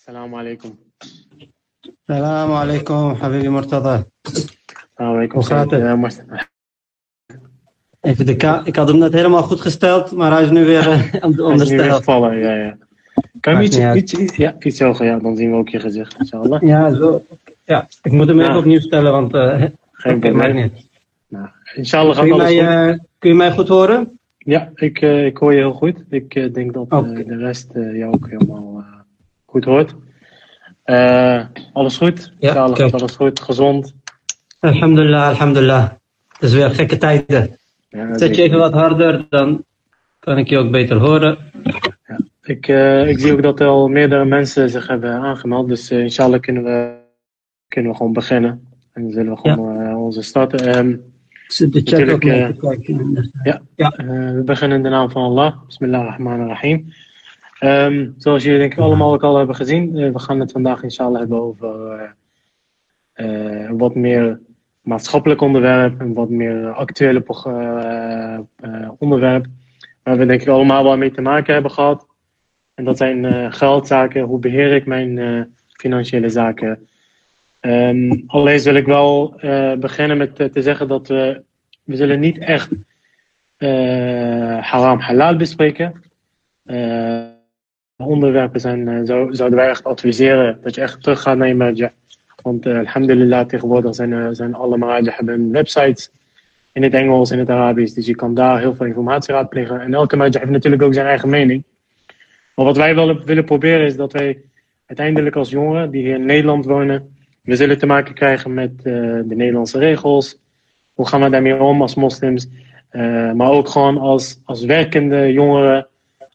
السلام عليكم السلام عليكم حبيبي مرتضى السلام عليكم Hoe gaat het? Eh, Marcel. Even de ka ik had hem net helemaal goed gesteld, maar hij is nu weer eh, Hij is nu weer ondersteld. gevallen, ja, ja. Kan je Maakt iets, niet uit. iets, iets, ja, iets hoger, ja, dan zien we ook je gezicht, inshallah. Ja, zo. Ja, ik moet hem even Ja. opnieuw stellen, want eh Geen oké, maakt probleem. niet. Nou, inshallah Kun gaat je, alles mij, goed. eh, kun je mij goed horen? Ja, ik, eh, ik hoor je heel goed. Ik eh, denk dat eh, Oké. de rest eh, jou ook helemaal eh, goed hoort. Eh, alles goed? Ja, kijk. alles goed, gezond. Alhamdulillah, alhamdulillah. Het is weer gekke tijden. Ja, Zet je even wat harder, dan kan ik je ook beter horen. Ik, eh, ik zie ook dat er al meerdere mensen zich hebben aangemeld. Dus eh, inshallah kunnen we, kunnen we gewoon beginnen. En dan zullen we gewoon onze starten. Ik zit de chat ook mee te kijken. eh, we beginnen in de naam van Allah. Bismillahirrahmanirrahim. Ehm zoals jullie denk ik allemaal ook al hebben gezien. eh, we gaan het vandaag inshallah hebben over een wat meer maatschappelijk onderwerp. Een wat meer actuele onderwerp. Waar we denk ik allemaal wel mee te maken hebben gehad. En dat zijn geldzaken. Hoe beheer ik mijn financiële zaken? Ehm allereerst wil ik wel beginnen met te zeggen dat we, we zullen niet echt haram halal bespreken. Onderwerpen zijn, eh, zou, zouden wij echt adviseren dat je echt terug gaat naar je marja. Want eh, alhamdulillah tegenwoordig zijn, er zijn alle marja hebben websites in het Engels, in het Arabisch. Dus je kan daar heel veel informatie raadplegen. En elke marja heeft natuurlijk ook zijn eigen mening. Maar wat wij willen, willen proberen is dat wij uiteindelijk als jongeren die hier in Nederland wonen, we zullen te maken krijgen met eh, de Nederlandse regels. Hoe gaan we daarmee om als moslims? Eh, maar ook gewoon als, als werkende jongeren,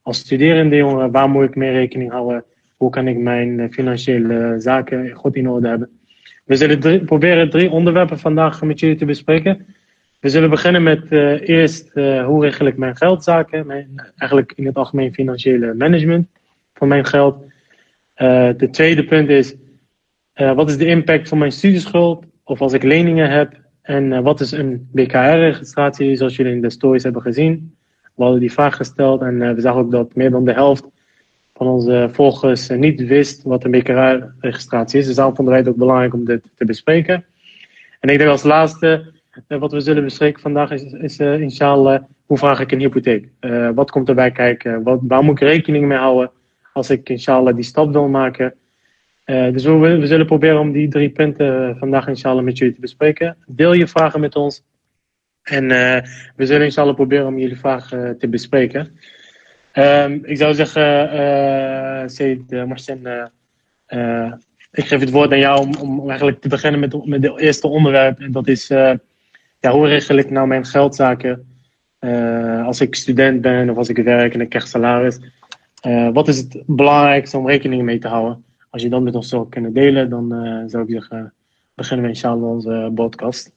als studerende jongeren, waar moet ik mee rekening houden? Hoe kan ik mijn eh, financiële zaken goed in orde hebben? We zullen drie- proberen drie onderwerpen vandaag met jullie te bespreken. We zullen beginnen met eh, eerst eh, hoe regel ik mijn geldzaken, mijn, eigenlijk in het algemeen financiële management van mijn geld. De tweede punt is, wat is de impact van mijn studieschuld of als ik leningen heb? En wat is een BKR-registratie, zoals jullie in de stories hebben gezien? We hadden die vraag gesteld en eh, we zagen ook dat meer dan de helft van onze volgers eh, niet wist wat een BKR-registratie is. Dus daarom vonden wij het ook belangrijk om dit te bespreken. En ik denk als laatste, eh, wat we zullen bespreken vandaag is, is eh, inshallah, hoe vraag ik een hypotheek? Wat komt erbij kijken? Wat, waar moet ik rekening mee houden als ik inshallah die stap wil maken? Dus we, we zullen proberen om die drie punten vandaag inshallah met jullie te bespreken. Deel je vragen met ons. En eh, we zullen inshallah proberen om jullie vragen eh, te bespreken. Ehm, ik zou zeggen, Seyd uh, eh, eh, ik geef het woord aan jou om, om eigenlijk te beginnen met, met het eerste onderwerp. En dat is, eh, ja, hoe regel ik nou mijn geldzaken als ik student ben of als ik werk en ik krijg salaris? Wat is het belangrijkste om rekening mee te houden? Als je dat met ons zou kunnen delen, dan zou ik zeggen, beginnen we inshallah onze podcast.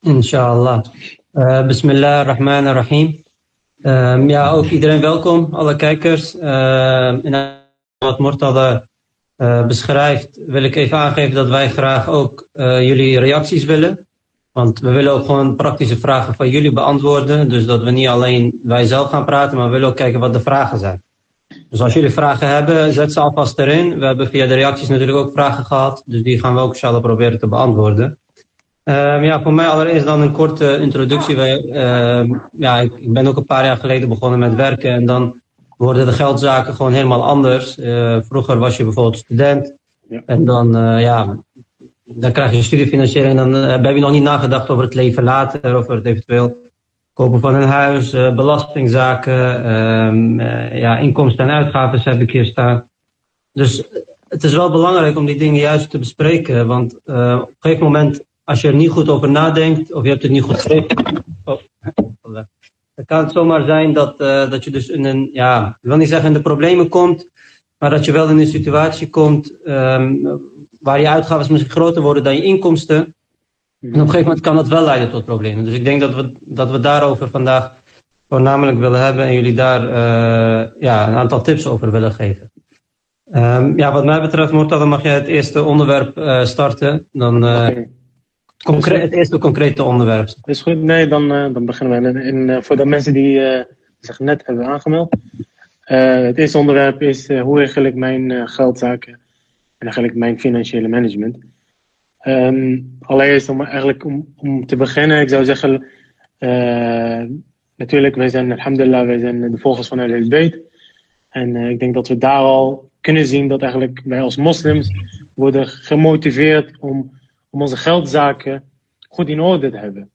Inshallah. Eh bismillah ar-Rahman ar-Rahim. Ehm, ja, ook iedereen welkom, alle kijkers. Ehm en wat Mortada eh, beschrijft, wil ik even aangeven dat wij graag ook eh, jullie reacties willen. Want we willen ook gewoon praktische vragen van jullie beantwoorden. Dus dat we niet alleen wij zelf gaan praten, maar we willen ook kijken wat de vragen zijn. Dus als jullie vragen hebben, zet ze alvast erin. We hebben via de reacties natuurlijk ook vragen gehad. Dus die gaan we ook inshallah proberen te beantwoorden. Ehm, ja, voor mij allereerst dan een korte introductie. Wij, ehm, ja, ik, ik ben ook een paar jaar geleden begonnen met werken en dan worden de geldzaken gewoon helemaal anders. Eh, vroeger was je bijvoorbeeld student Ja. en dan, eh, ja, dan krijg je studiefinanciering en dan eh, heb je nog niet nagedacht over het leven later, over het eventueel kopen van een huis, eh, belastingzaken, ehm, ja, inkomsten en uitgaven heb ik hier staan. Dus het is wel belangrijk om die dingen juist te bespreken, want op een gegeven moment als je er niet goed over nadenkt of je hebt het niet goed oh, dan kan het zomaar zijn dat, eh, dat je dus in een, ja, ik wil niet zeggen in de problemen komt, maar dat je wel in een situatie komt ehm, waar je uitgaven misschien groter worden dan je inkomsten. En op een gegeven moment kan dat wel leiden tot problemen. Dus ik denk dat we, dat we daarover vandaag voornamelijk willen hebben en jullie daar eh, ja, een aantal tips over willen geven. Ehm, ja, wat mij betreft, Mortal, mag jij het eerste onderwerp eh, starten. Dan, Concre- het eerste concrete onderwerp. Is goed? Nee, dan, eh, dan beginnen we. En, eh, voor de mensen die eh, zich net hebben aangemeld. het eerste onderwerp is hoe regel ik mijn geldzaken En eigenlijk mijn financiële management. Um, allereerst om eigenlijk om, om te beginnen, ik zou zeggen, uh, natuurlijk, wij zijn, alhamdulillah, wij zijn de volgers van El Beet. En uh, ik denk dat we daar al kunnen zien dat eigenlijk wij als moslims worden gemotiveerd om, om onze geldzaken goed in orde te hebben.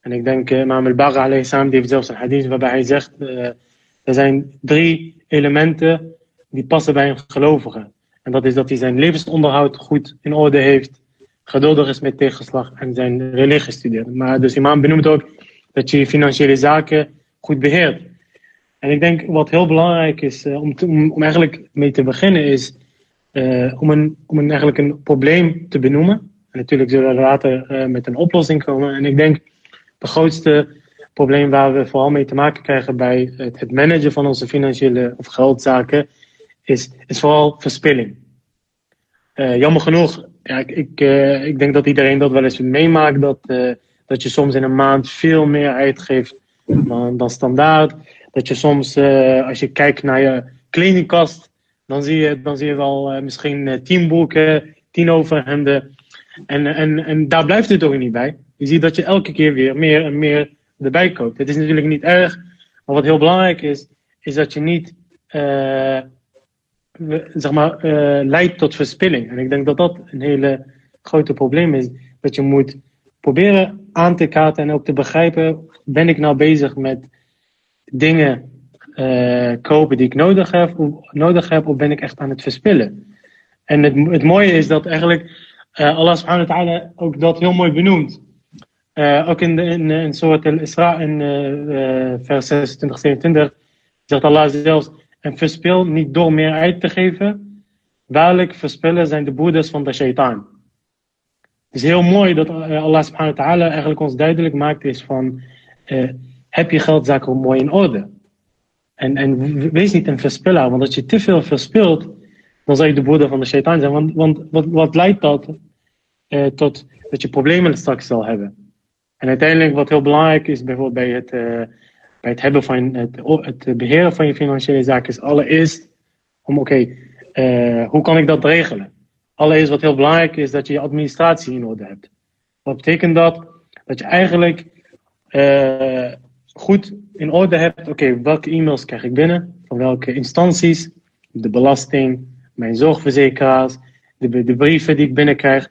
En ik denk, uh, Imam al-Bagha alayhi salam, heeft zelfs een hadith waarbij hij zegt, uh, er zijn drie elementen die passen bij een gelovige. En dat is dat hij zijn levensonderhoud goed in orde heeft, geduldig is met tegenslag en zijn religie studeert. Maar dus imam benoemt ook dat je financiële zaken goed beheert. En ik denk wat heel belangrijk is uh, om, om, om, eigenlijk mee te beginnen is om, een, om een, eigenlijk een probleem te benoemen. En natuurlijk zullen we later uh, met een oplossing komen. En ik denk de grootste probleem waar we vooral mee te maken krijgen bij het, het managen van onze financiële of geldzaken is, is vooral verspilling. jammer genoeg, ja, ik, ik, ik denk dat iedereen dat wel eens meemaakt dat dat je soms in een maand veel meer uitgeeft dan, dan standaard. Dat je soms, als je kijkt naar je kledingkast, dan zie je, dan zie je wel misschien tien boeken, tien overhemden. En, en, en daar blijft het ook niet bij. Je ziet dat je elke keer weer meer en meer erbij koopt. Het is natuurlijk niet erg, maar wat heel belangrijk is, is dat je niet zeg maar, leidt tot verspilling. En ik denk dat dat een hele grote probleem is. Dat je moet proberen aan te kaarten en ook te begrijpen, ben ik nou bezig met dingen uh, kopen die ik nodig heb, of, nodig heb, of ben ik echt aan het verspillen? En het, het mooie is dat eigenlijk Allah subhanahu wa ta'ala ook dat heel mooi benoemt. Uh, ook in, in, in Surat al-Isra in vers 26, 27 zegt Allah zelfs, en verspil niet door meer uit te geven, waarlijk verspillen zijn de broeders van de shaitaan. Het is heel mooi dat eh, Allah subhanahu wa ta'ala eigenlijk ons duidelijk maakt is van heb je geldzaken mooi in orde. En, en wees niet een verspiller, want als je te veel verspilt, dan zal je de broeder van de shaitan zijn. Want, wat, wat leidt dat uh, tot dat je problemen straks zal hebben. En uiteindelijk wat heel belangrijk is bijvoorbeeld bij het, uh, bij het hebben van het, het beheren van je financiële zaken is allereerst om oké, okay, hoe kan ik dat regelen? Allereerst wat heel belangrijk is dat je je administratie in orde hebt. Wat betekent dat? Dat je eigenlijk uh, goed in orde hebt, oké, welke e-mails krijg ik binnen? Van welke instanties? De belasting, mijn zorgverzekeraars, de, de brieven die ik binnenkrijg.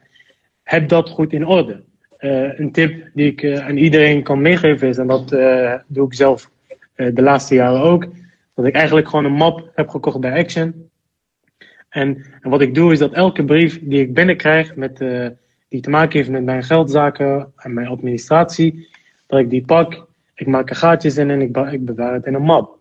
Heb dat goed in orde. Uh, een tip die ik uh, aan iedereen kan meegeven is, en dat doe ik zelf de laatste jaren ook, dat ik eigenlijk gewoon een map heb gekocht bij Action. En, en, wat ik doe is dat elke brief die ik binnenkrijg, met, die te maken heeft met mijn geldzaken en mijn administratie, dat ik die pak, ik maak er gaatjes in en ik, ik bewaar het in een map.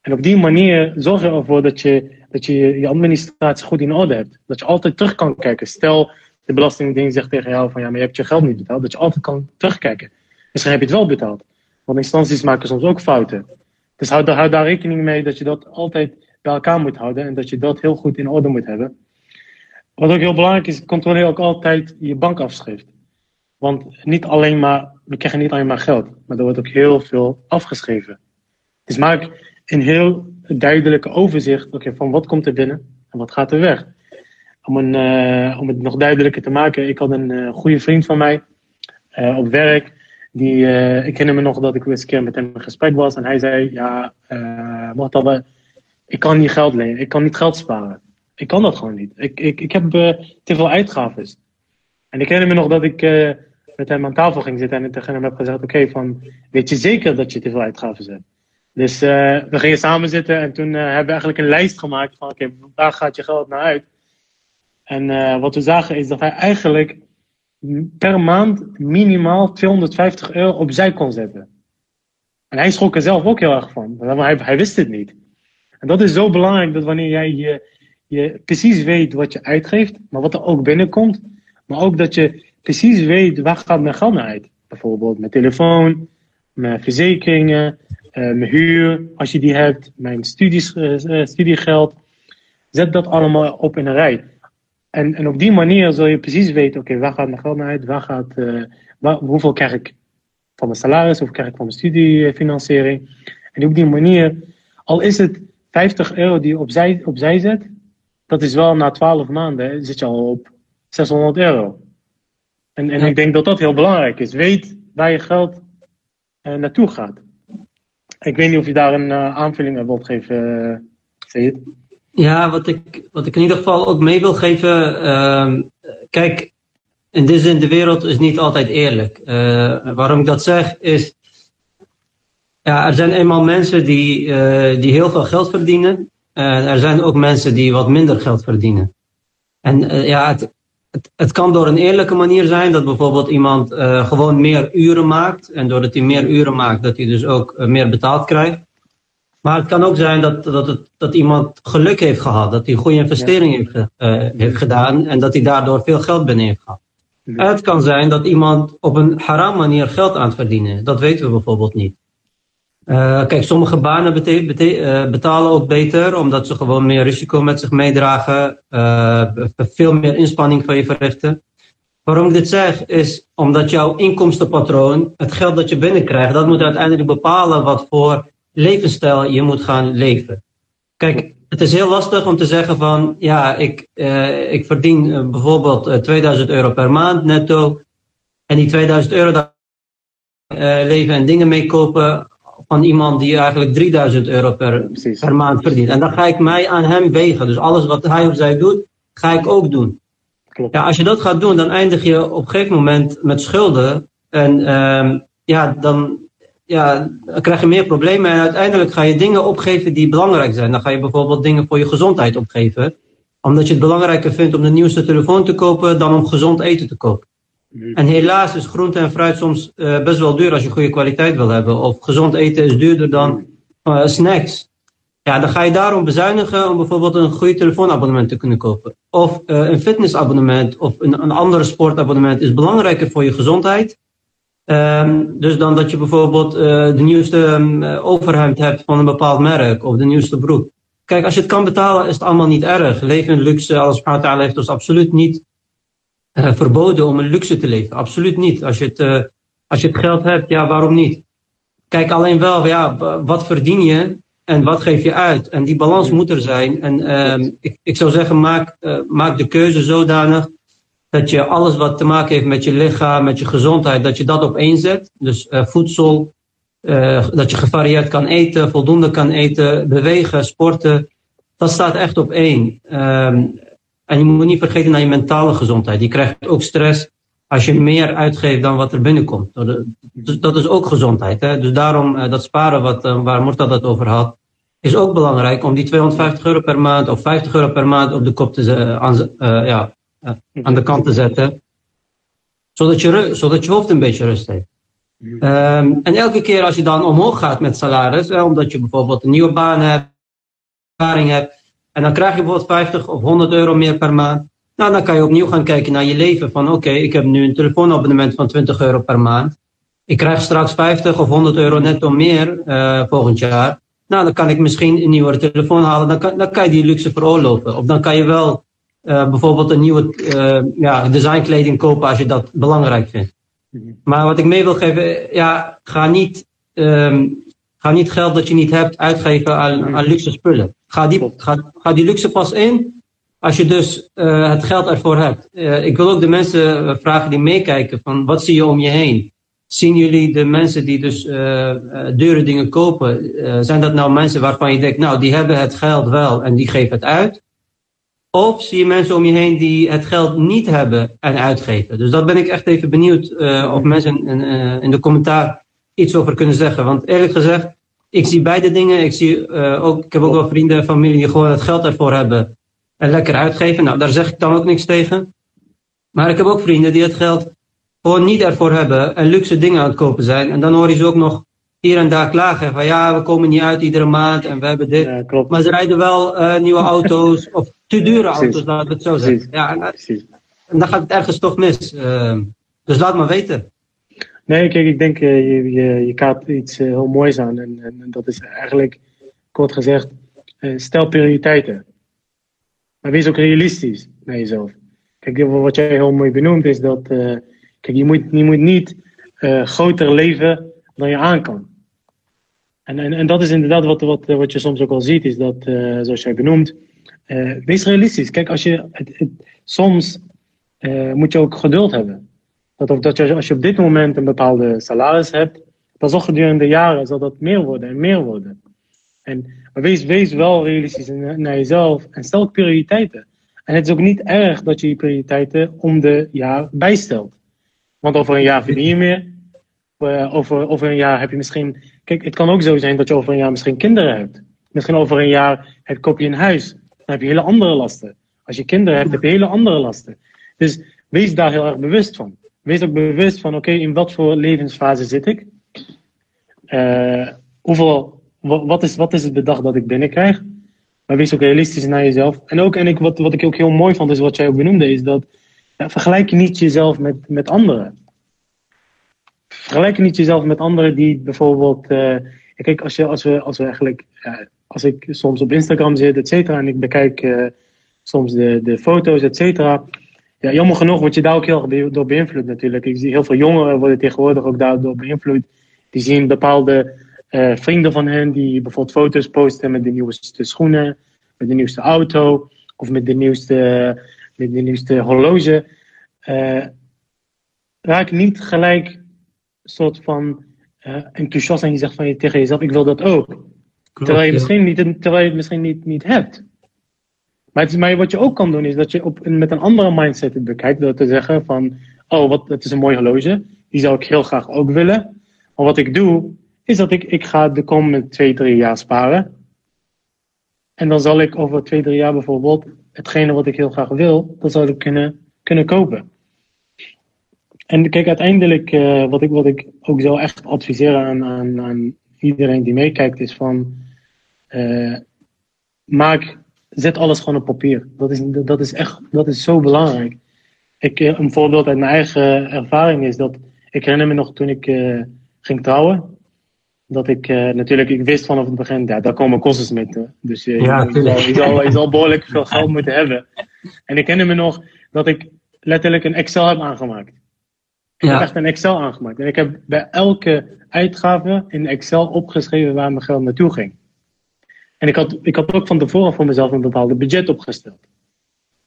En op die manier zorg je ervoor dat je, dat je je administratie goed in orde hebt. Dat je altijd terug kan kijken. Stel, de belastingding zegt tegen jou van ja, maar je hebt je geld niet betaald. Dat je altijd kan terugkijken. Misschien heb je het wel betaald. Want instanties maken soms ook fouten. Dus hou daar rekening mee dat je dat altijd bij elkaar moet houden en dat je dat heel goed in orde moet hebben. Wat ook heel belangrijk is, controleer ook altijd je bankafschrift. Want niet alleen maar, we krijgen niet alleen maar geld, maar er wordt ook heel veel afgeschreven. Dus maak een heel duidelijke overzicht okay, van wat komt er binnen en wat gaat er weg. Om, een, uh, om het nog duidelijker te maken, ik had een uh, goede vriend van mij uh, op werk. Die, ik herinner me nog dat ik eens een keer met hem in gesprek was en hij zei: Ja, wat hadden ik kan niet geld lenen. Ik kan niet geld sparen. Ik kan dat gewoon niet. Ik, ik, ik heb te veel uitgaven. En ik herinner me nog dat ik met hem aan tafel ging zitten en tegen hem heb gezegd: Oké, van weet je zeker dat je te veel uitgaven hebt? Dus uh, we gingen samen zitten en toen hebben we eigenlijk een lijst gemaakt van: Oké, waar gaat je geld naar uit? En wat we zagen is dat hij eigenlijk per maand minimaal 250 euro opzij kon zetten. En hij schrok er zelf ook heel erg van. Hij, hij wist het niet. En dat is zo belangrijk dat wanneer jij je, precies weet wat je uitgeeft, maar wat er ook binnenkomt, maar ook dat je precies weet waar gaat mijn geld naar uit. Bijvoorbeeld mijn telefoon, mijn verzekeringen, mijn huur, als je die hebt, mijn studies, uh, studiegeld. Zet dat allemaal op in een rij. En, en op die manier zul je precies weten, oké, okay, waar gaat mijn geld naar uit? Waar gaat, waar, hoeveel krijg ik van mijn salaris? Hoeveel krijg ik van mijn studiefinanciering? En op die manier, al is het 50 euro die je opzij, opzij zet, dat is wel na 12 maanden zit je al op 600 euro. En, en ik denk dat dat heel belangrijk is. Weet waar je geld naartoe gaat. Ik weet niet of je daar een uh, aanvulling aan wilt geven, uh, Ja, wat ik, wat ik in ieder geval ook mee wil geven. Uh, kijk, in deze zin, de wereld is niet altijd eerlijk. waarom ik dat zeg, is. Ja, er zijn eenmaal mensen die, die heel veel geld verdienen. En er zijn ook mensen die wat minder geld verdienen. En ja, het, het, het, kan door een eerlijke manier zijn dat bijvoorbeeld iemand uh, gewoon meer uren maakt. En doordat hij meer uren maakt, dat hij dus ook uh, meer betaald krijgt. Maar het kan ook zijn dat, dat, het, dat iemand geluk heeft gehad. Dat hij een goede investering heeft, uh, heeft gedaan. En dat hij daardoor veel geld binnen heeft gehad. Ja. Het kan zijn dat iemand op een haram manier geld aan het verdienen is. Dat weten we bijvoorbeeld niet. Uh, kijk, sommige banen uh, betalen ook beter, omdat ze gewoon meer risico met zich meedragen, uh, veel meer inspanning van je verrichten. Waarom ik dit zeg, is omdat jouw inkomstenpatroon, het geld dat je binnenkrijgt, dat moet uiteindelijk bepalen wat voor levensstijl je moet gaan leven. Kijk, het is heel lastig om te zeggen van, ja, ik, ik verdien bijvoorbeeld 2000 euro per maand netto, en die 2000 euro daar leven en dingen mee kopen van iemand die eigenlijk 3000 euro per, per maand verdient. En dan ga ik mij aan hem wegen. Dus alles wat hij of zij doet, ga ik ook doen. Klopt. Ja, als je dat gaat doen, dan eindig je op een gegeven moment met schulden. En um, ja, dan, ja, dan krijg je meer problemen. En uiteindelijk ga je dingen opgeven die belangrijk zijn. Dan ga je bijvoorbeeld dingen voor je gezondheid opgeven. Omdat je het belangrijker vindt om de nieuwste telefoon te kopen dan om gezond eten te kopen. En helaas is groente en fruit soms uh, best wel duur als je goede kwaliteit wil hebben. Of gezond eten is duurder dan uh, snacks. Ja, dan ga je daarom bezuinigen om bijvoorbeeld een goede telefoonabonnement te kunnen kopen. Of uh, een fitnessabonnement of een, een andere sportabonnement is belangrijker voor je gezondheid. Um, dus dan dat je bijvoorbeeld de nieuwste um, overhemd hebt van een bepaald merk of de nieuwste broek. Kijk, als je het kan betalen is het allemaal niet erg. Leven in luxe, alles heeft ons absoluut niet uh, verboden om een luxe te leven. Absoluut niet. Als je, het, uh, als je het geld hebt, ja, waarom niet? Kijk alleen wel, ja, wat verdien je en wat geef je uit? En die balans moet er zijn. En uh, ik, ik zou zeggen, maak, uh, maak de keuze zodanig dat je alles wat te maken heeft met je lichaam, met je gezondheid, dat je dat op één zet. Dus voedsel, dat je gevarieerd kan eten, voldoende kan eten, bewegen, sporten. Dat staat echt op één. Ehm, en je moet niet vergeten naar je mentale gezondheid. Je krijgt ook stress als je meer uitgeeft dan wat er binnenkomt. Dus dat is ook gezondheid. Hè? Dus daarom uh, dat sparen wat, uh, waar Mortad het over had, is ook belangrijk om die 250 euro per maand of 50 euro per maand op de kop te aan, ja, aan de kant te zetten. Zodat je, zodat je hoofd een beetje rust heeft. Um, en elke keer als je dan omhoog gaat met salaris, omdat je bijvoorbeeld een nieuwe baan hebt, ervaring hebt, en dan krijg je bijvoorbeeld 50 of 100 euro meer per maand. Nou, dan kan je opnieuw gaan kijken naar je leven. Van oké, okay, ik heb nu een telefoonabonnement van 20 euro per maand. Ik krijg straks 50 of 100 euro netto meer uh, volgend jaar. Nou, dan kan ik misschien een nieuwe telefoon halen. Dan kan, dan kan je die luxe veroorloven. Of dan kan je wel uh, bijvoorbeeld een nieuwe uh, ja, designkleding kopen als je dat belangrijk vindt. Maar wat ik mee wil geven, ja, ga niet, um, ga niet geld dat je niet hebt uitgeven aan, aan luxe spullen. Ga die, ga, ga die luxe pas in als je dus uh, het geld ervoor hebt. Uh, ik wil ook de mensen eh, vragen die meekijken van wat zie je om je heen? Zien jullie de mensen die dus uh, dure dingen kopen? zijn dat nou mensen waarvan je denkt, nou die hebben het geld wel en die geven het uit? Of zie je mensen om je heen die het geld niet hebben en uitgeven? Dus dat ben ik echt even benieuwd of mensen in, in de commentaar iets over kunnen zeggen. Want eerlijk gezegd, ik zie beide dingen. Ik, zie, uh, ook, ik heb ook wel vrienden en familie die gewoon het geld ervoor hebben en lekker uitgeven. Nou, daar zeg ik dan ook niks tegen. Maar ik heb ook vrienden die het geld gewoon niet ervoor hebben en luxe dingen aan het kopen zijn. En dan hoor je ze ook nog hier en daar klagen van ja, we komen niet uit iedere maand en we hebben dit. Ja, klopt. Maar ze rijden wel uh, nieuwe auto's of te dure auto's, laten we het zo zeggen. Ja, en, en, dan gaat het ergens toch mis. Uh, dus laat maar weten. Nee, kijk, ik denk uh, je, je, je kaart iets uh, heel moois aan. En, en, dat is eigenlijk, kort gezegd, uh, stel prioriteiten. Maar wees ook realistisch naar jezelf. Kijk, wat jij heel mooi benoemt is dat, kijk, je moet, je moet niet groter leven dan je aan kan. En, en, en dat is inderdaad wat, wat, wat je soms ook al ziet, is dat, zoals jij benoemt, wees realistisch. Kijk, als je, het, het, soms moet je ook geduld hebben. Dat, dat je, als je op dit moment een bepaalde salaris hebt, dan zal gedurende jaren zal dat meer worden en meer worden. En, wees, wees wel realistisch naar jezelf en stel prioriteiten. En het is ook niet erg dat je je prioriteiten om de jaar bijstelt. Want over een jaar verdien je meer. Uh, over, over een jaar heb je misschien. Kijk, het kan ook zo zijn dat je over een jaar misschien kinderen hebt. Misschien over een jaar heb, je een huis. Dan heb je hele andere lasten. Als je kinderen hebt, heb je hele andere lasten. Dus wees daar heel erg bewust van. Wees ook bewust van, oké, in wat voor levensfase zit ik? Uh, hoeveel, wat, is, wat is het bedrag dat ik binnenkrijg? Maar wees ook realistisch naar jezelf. En ook, en ik, wat, wat ik ook heel mooi vond, is wat jij ook benoemde, is dat ja, vergelijk je niet jezelf met, met anderen. Vergelijk je niet jezelf met anderen die bijvoorbeeld. Uh, kijk, als, je, als, we, als we eigenlijk. Als ik soms op Instagram zit, et cetera, en ik bekijk uh, soms de, de foto's, et cetera. Ja, jammer genoeg word je daar ook heel erg door beïnvloed natuurlijk. Ik zie heel veel jongeren worden tegenwoordig ook daardoor beïnvloed. Die zien bepaalde uh, vrienden van hen die bijvoorbeeld foto's posten met de nieuwste schoenen, met de nieuwste auto of met de nieuwste, met de nieuwste horloge. Uh, raak niet gelijk een soort van uh, enthousiast en je zegt van je tegen jezelf, ik wil dat ook. Klopt, terwijl, je misschien niet, terwijl je het misschien niet, niet hebt. Maar, wat je ook kan doen is dat je op, met een andere mindset het bekijkt. Door te zeggen van, oh wat, het is een mooi horloge. Die zou ik heel graag ook willen. Maar wat ik doe, is dat ik, ik ga de komende twee, drie jaar sparen. En dan zal ik over twee, drie jaar bijvoorbeeld hetgene wat ik heel graag wil, dat zal ik kunnen, kunnen kopen. En kijk, uiteindelijk, uh, wat, ik, wat ik ook zou echt adviseren aan, aan, aan iedereen die meekijkt, is van uh, maak, zet alles gewoon op papier. Dat is, dat is echt, dat is zo belangrijk. Ik, eh, een voorbeeld uit mijn eigen ervaring is dat, ik herinner me nog toen ik uh, ging trouwen, dat ik uh, natuurlijk, ik wist vanaf het begin, ja, daar komen kosten met. Dus uh, ja, je, zal, je, zal, je, zal, behoorlijk veel geld moeten hebben. En ik herinner me nog dat ik letterlijk een Excel heb aangemaakt. Ik ja. heb echt een Excel aangemaakt. En ik heb bij elke uitgave in Excel opgeschreven waar mijn geld naartoe ging. En ik had, ik had ook van tevoren voor mezelf een bepaalde budget opgesteld.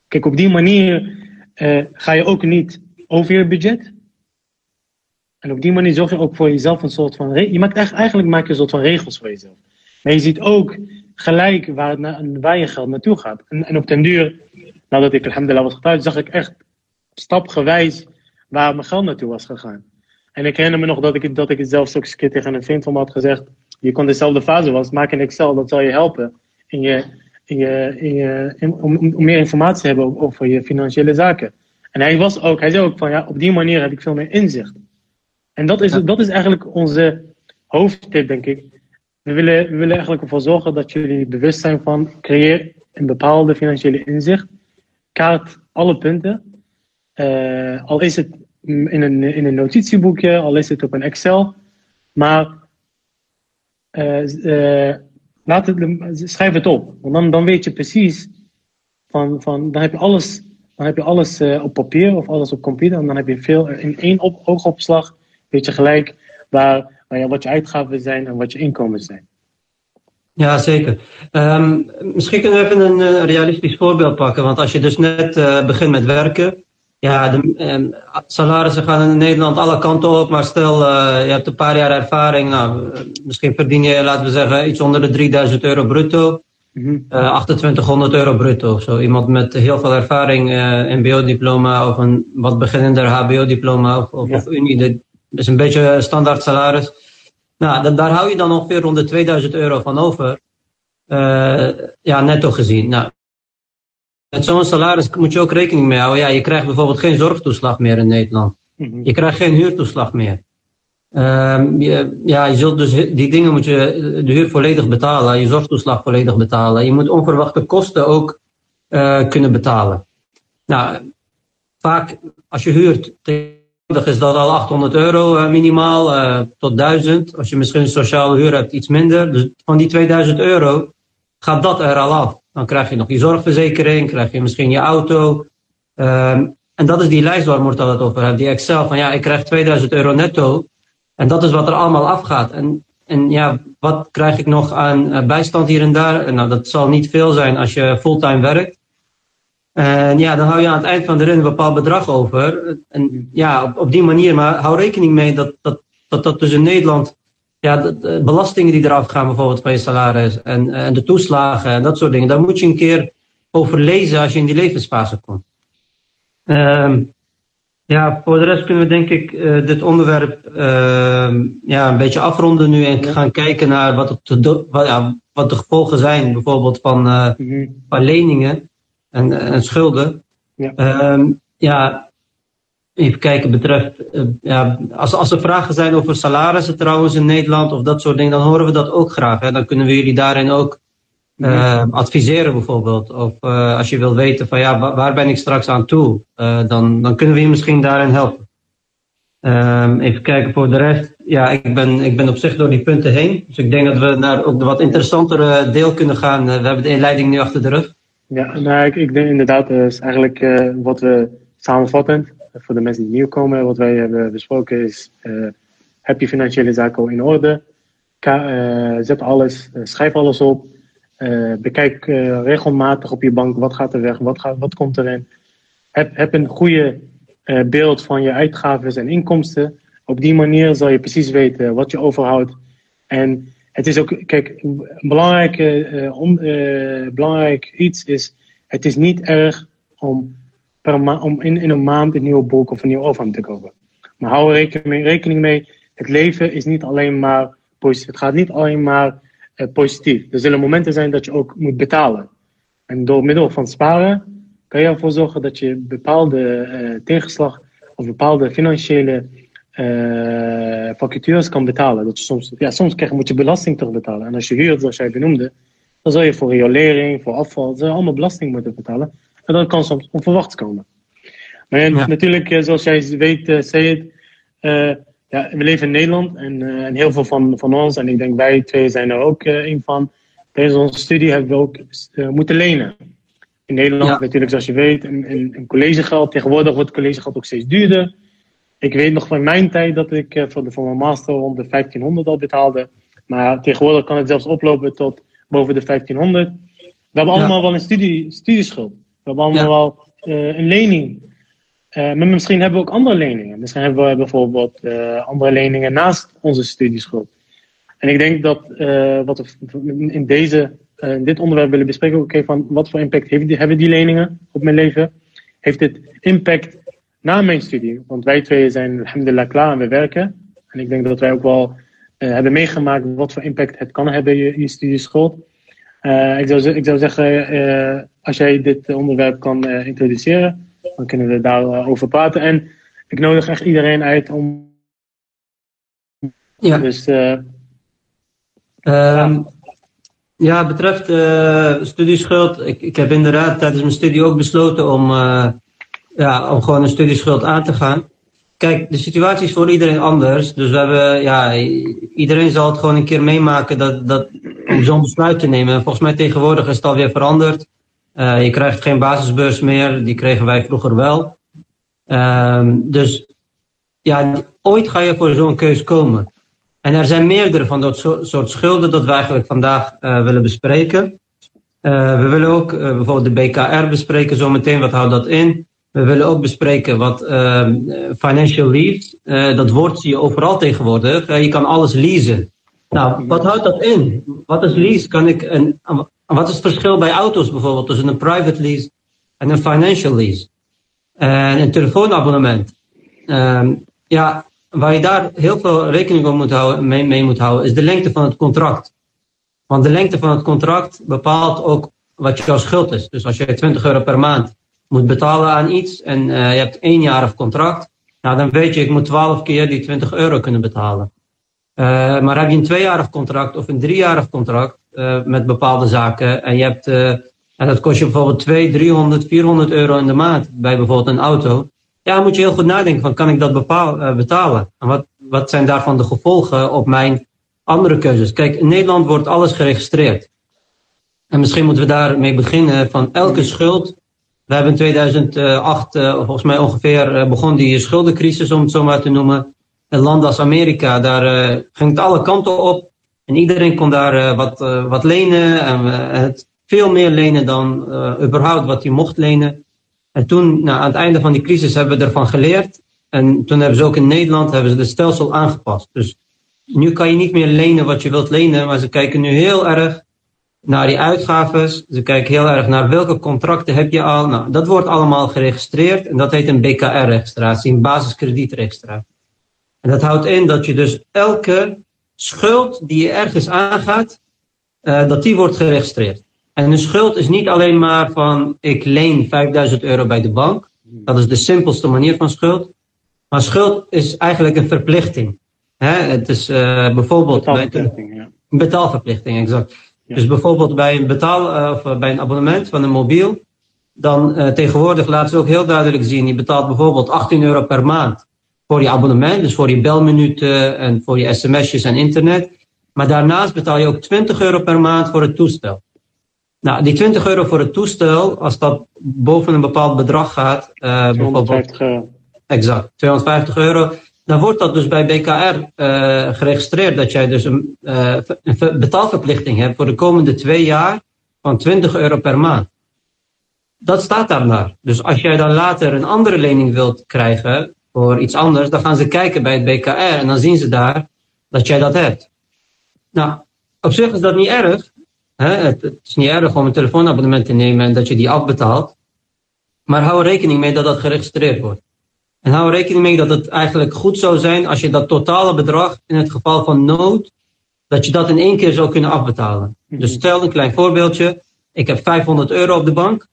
Kijk, op die manier uh, ga je ook niet over je budget. En op die manier zorg je ook voor jezelf een soort van. Je maakt eigenlijk maak je een soort van regels voor jezelf. Maar je ziet ook gelijk waar, waar je geld naartoe gaat. En, en op den duur, nadat ik alhamdulillah was getrouwd, zag ik echt stapgewijs waar mijn geld naartoe was gegaan. En ik herinner me nog dat ik, dat ik het zelfs ook eens een keer tegen een vriend van me had gezegd. Je kon dezelfde fase was, maak een Excel, dat zal je helpen in je, in je, in je, in, om, om meer informatie te hebben over je financiële zaken. En hij was ook, hij zei ook van ja, op die manier heb ik veel meer inzicht. En dat is, dat is eigenlijk onze hoofdtip, denk ik. We willen, we willen eigenlijk ervoor zorgen dat jullie bewust zijn van creëer een bepaalde financiële inzicht. Kaart alle punten. Uh, al is het in een, in een notitieboekje, al is het op een Excel. Maar uh, uh, laat het, schrijf het op. Want dan, dan weet je precies van, van dan heb je alles, dan heb je alles op papier of alles op computer. En dan heb je veel in één op, oogopslag weet je gelijk waar, waar je, wat je uitgaven zijn en wat je inkomen zijn. Ja, zeker. Um, misschien kunnen we even een realistisch voorbeeld pakken. Want als je dus net begint met werken. Ja, de salarissen gaan in Nederland alle kanten op. Maar stel, uh, je hebt een paar jaar ervaring. Nou, misschien verdien je, laten we zeggen, iets onder de 3000 euro bruto. Mm -hmm. 2800 euro bruto of zo. Iemand met heel veel ervaring, een MBO-diploma of een wat beginnender HBO-diploma of, of, ja. of Unie is een beetje standaard salaris. Nou, daar hou je dan ongeveer rond de 2000 euro van over. Uh, ja, netto gezien. Nou, met zo'n salaris moet je ook rekening mee houden. Ja, je krijgt bijvoorbeeld geen zorgtoeslag meer in Nederland. Mhm. Je krijgt geen huurtoeslag meer. Uh, je, ja, je zult dus die dingen moet je de huur volledig betalen, je zorgtoeslag volledig betalen. Je moet onverwachte kosten ook uh, kunnen betalen. Nou, vaak als je huurt is dat al 800 euro uh, minimaal uh, tot 1000. Als je misschien een sociale huur hebt, iets minder. Dus van die 2000 euro gaat dat er al af. Dan krijg je nog je zorgverzekering, krijg je misschien je auto. Um, en dat is die lijst waar Mortal het over heeft. Die Excel van ja, ik krijg 2000 euro netto. En dat is wat er allemaal afgaat. En en ja, wat krijg ik nog aan bijstand hier en daar? Nou, dat zal niet veel zijn als je fulltime werkt. En ja, dan hou je aan het eind van de rit een bepaald bedrag over. En ja, op, op die manier, maar hou rekening mee dat dat, dat, dat dus in Nederland, ja, de, belastingen die eraf gaan bijvoorbeeld van je salaris en, en de toeslagen en dat soort dingen, daar moet je een keer over lezen als je in die levensfase komt. Um, ja, voor de rest kunnen we denk ik uh, dit onderwerp uh, ja, een beetje afronden nu en gaan kijken naar wat, het, wat, ja, wat de gevolgen zijn, bijvoorbeeld van, uh, van leningen en, en schulden. Ja. Um, ja, even kijken betreft, ja, als, als er vragen zijn over salarissen trouwens in Nederland of dat soort dingen, dan horen we dat ook graag. Hè? Dan kunnen we jullie daarin ook uh, adviseren bijvoorbeeld. Of uh, als je wil weten van ja, waar ben ik straks aan toe, dan, dan kunnen we je misschien daarin helpen. Um, even kijken voor de rest. Ja, ik ben, ik ben op zich door die punten heen. Dus ik denk dat we naar ook de wat interessantere deel kunnen gaan. we hebben de inleiding nu achter de rug. Ja, nou, ik, ik denk inderdaad, is eigenlijk wat we samenvattend, voor de mensen die nieuw komen, wat wij hebben besproken is, heb je financiële zaken al in orde? Ka zet alles, schrijf alles op. Bekijk regelmatig op je bank wat gaat er weg, wat, gaat, wat komt erin. Heb, heb een goede beeld van je uitgaven en inkomsten. Op die manier zal je precies weten wat je overhoudt. En het is ook, kijk, een belangrijk iets is: het is niet erg om, per om in, in een maand een nieuwe boek of een nieuw overhemd te kopen. Maar hou er rekening mee, rekening mee: het leven is niet alleen maar positief. Het gaat niet alleen maar uh, positief. Er zullen momenten zijn dat je ook moet betalen. En door middel van sparen kan je ervoor zorgen dat je bepaalde uh, tegenslag of bepaalde financiële uh, vacatures kan betalen. Dat je soms, ja, soms krijg, moet je belasting terugbetalen. En als je huurt, zoals jij benoemde, dan zal je voor riolering, voor afval, zal je allemaal belasting moeten betalen. En dat kan soms onverwachts komen. Maar ja, natuurlijk, zoals jij weet, uh, zei het, ja, we leven in Nederland en, uh, en heel veel van, van ons, en ik denk wij twee zijn er ook uh, een van, tijdens onze studie hebben we ook uh, moeten lenen. In Nederland ja. natuurlijk, zoals je weet, een, een, een, collegegeld. Tegenwoordig wordt collegegeld ook steeds duurder. Ik weet nog van mijn tijd dat ik voor, de, voor mijn master rond de 1500 al betaalde. Maar tegenwoordig kan het zelfs oplopen tot boven de 1500. We hebben allemaal wel een studie, studieschuld. We hebben allemaal ja. wel een lening uh, maar misschien hebben we ook andere leningen. Misschien hebben we bijvoorbeeld uh, andere leningen naast onze studieschuld. En ik denk dat wat we in, deze, in dit onderwerp willen bespreken, oké, okay, van wat voor impact heeft die, hebben die leningen op mijn leven? Heeft het impact na mijn studie? Want wij twee zijn alhamdulillah klaar en we werken. En ik denk dat wij ook wel hebben meegemaakt wat voor impact het kan hebben, je, je studieschuld. ik, zou, ik zou zeggen, als jij dit onderwerp kan introduceren, dan kunnen we daarover praten. En ik nodig echt iedereen uit om. Ja. Dus. Um, ja, betreft uh, studieschuld. Ik, ik heb inderdaad tijdens mijn studie ook besloten om, uh, ja, om gewoon een studieschuld aan te gaan. Kijk, de situatie is voor iedereen anders. Dus we hebben, ja, iedereen zal het gewoon een keer meemaken dat, dat, om zo'n besluit te nemen. volgens mij tegenwoordig is het alweer veranderd. Uh, je krijgt geen basisbeurs meer, die kregen wij vroeger wel. Um, dus ja, ooit ga je voor zo'n keus komen. En er zijn meerdere van dat soort schulden dat we eigenlijk vandaag uh, willen bespreken. Uh, we willen ook bijvoorbeeld de BKR bespreken zometeen, wat houdt dat in? We willen ook bespreken wat ehm, financial lease, dat woord zie je overal tegenwoordig. je kan alles leasen. Nou, wat houdt dat in? Wat is lease? Kan ik een, wat is het verschil bij auto's bijvoorbeeld tussen een private lease en een financial lease? En een telefoonabonnement. Um, ja, waar je daar heel veel rekening mee moet, houden, mee, moet houden, is de lengte van het contract. Want de lengte van het contract bepaalt ook wat jouw schuld is. Dus als je 20 euro per maand moet betalen aan iets en uh, je hebt eenjarig contract, nou dan weet je, ik moet 12 keer die 20 euro kunnen betalen. Uh, maar heb je een tweejarig contract of een driejarig contract met bepaalde zaken en je hebt, uh, en dat kost je bijvoorbeeld 2, 300, 400 euro in de maand bij bijvoorbeeld een auto, ja, dan moet je heel goed nadenken van kan ik dat bepaal, betalen? En wat, wat zijn daarvan de gevolgen op mijn andere keuzes? Kijk, in Nederland wordt alles geregistreerd. En misschien moeten we daarmee beginnen van elke schuld. We hebben in 2008 volgens mij ongeveer begon die schuldencrisis, om het zo maar te noemen een land als Amerika, daar uh, ging het alle kanten op. En iedereen kon daar wat, wat lenen. En het, veel meer lenen dan überhaupt wat hij mocht lenen. En toen, nou, aan het einde van die crisis, hebben we ervan geleerd. En toen hebben ze ook in Nederland hebben ze de stelsel aangepast. Dus nu kan je niet meer lenen wat je wilt lenen, maar ze kijken nu heel erg naar die uitgaves. Ze kijken heel erg naar welke contracten heb je al. Nou, dat wordt allemaal geregistreerd en dat heet een BKR-registratie, een basiskredietregistratie. En dat houdt in dat je dus elke schuld die je ergens aangaat, uh, dat die wordt geregistreerd. En een schuld is niet alleen maar van ik leen 5000 euro bij de bank. Dat is de simpelste manier van schuld. Maar schuld is eigenlijk een verplichting. Het is uh, bijvoorbeeld betaalverplichting, een betaalverplichting, exact. Dus bijvoorbeeld bij een betaal uh, of bij een abonnement van een mobiel, dan uh, tegenwoordig laten ze ook heel duidelijk zien, je betaalt bijvoorbeeld 18 euro per maand voor je abonnement, dus voor je belminuten en voor je sms'jes en internet. Maar daarnaast betaal je ook 20 euro per maand voor het toestel. Nou, die 20 euro voor het toestel, als dat boven een bepaald bedrag gaat, uh, 250 euro. Exact, 250 euro dan wordt dat dus bij BKR uh, geregistreerd dat jij dus een, uh, een, betaalverplichting hebt voor de komende twee jaar van 20 euro per maand. Dat staat daarnaar. Dus als jij dan later een andere lening wilt krijgen voor iets anders, dan gaan ze kijken bij het BKR en dan zien ze daar dat jij dat hebt. Nou, op zich is dat niet erg. Hè? Het, het is niet erg om een telefoonabonnement te nemen en dat je die afbetaalt. Maar hou er rekening mee dat dat geregistreerd wordt. En hou rekening mee dat het eigenlijk goed zou zijn als je dat totale bedrag in het geval van nood, dat je dat in één keer zou kunnen afbetalen. Mhm. Dus stel een klein voorbeeldje. Ik heb 500 euro op de bank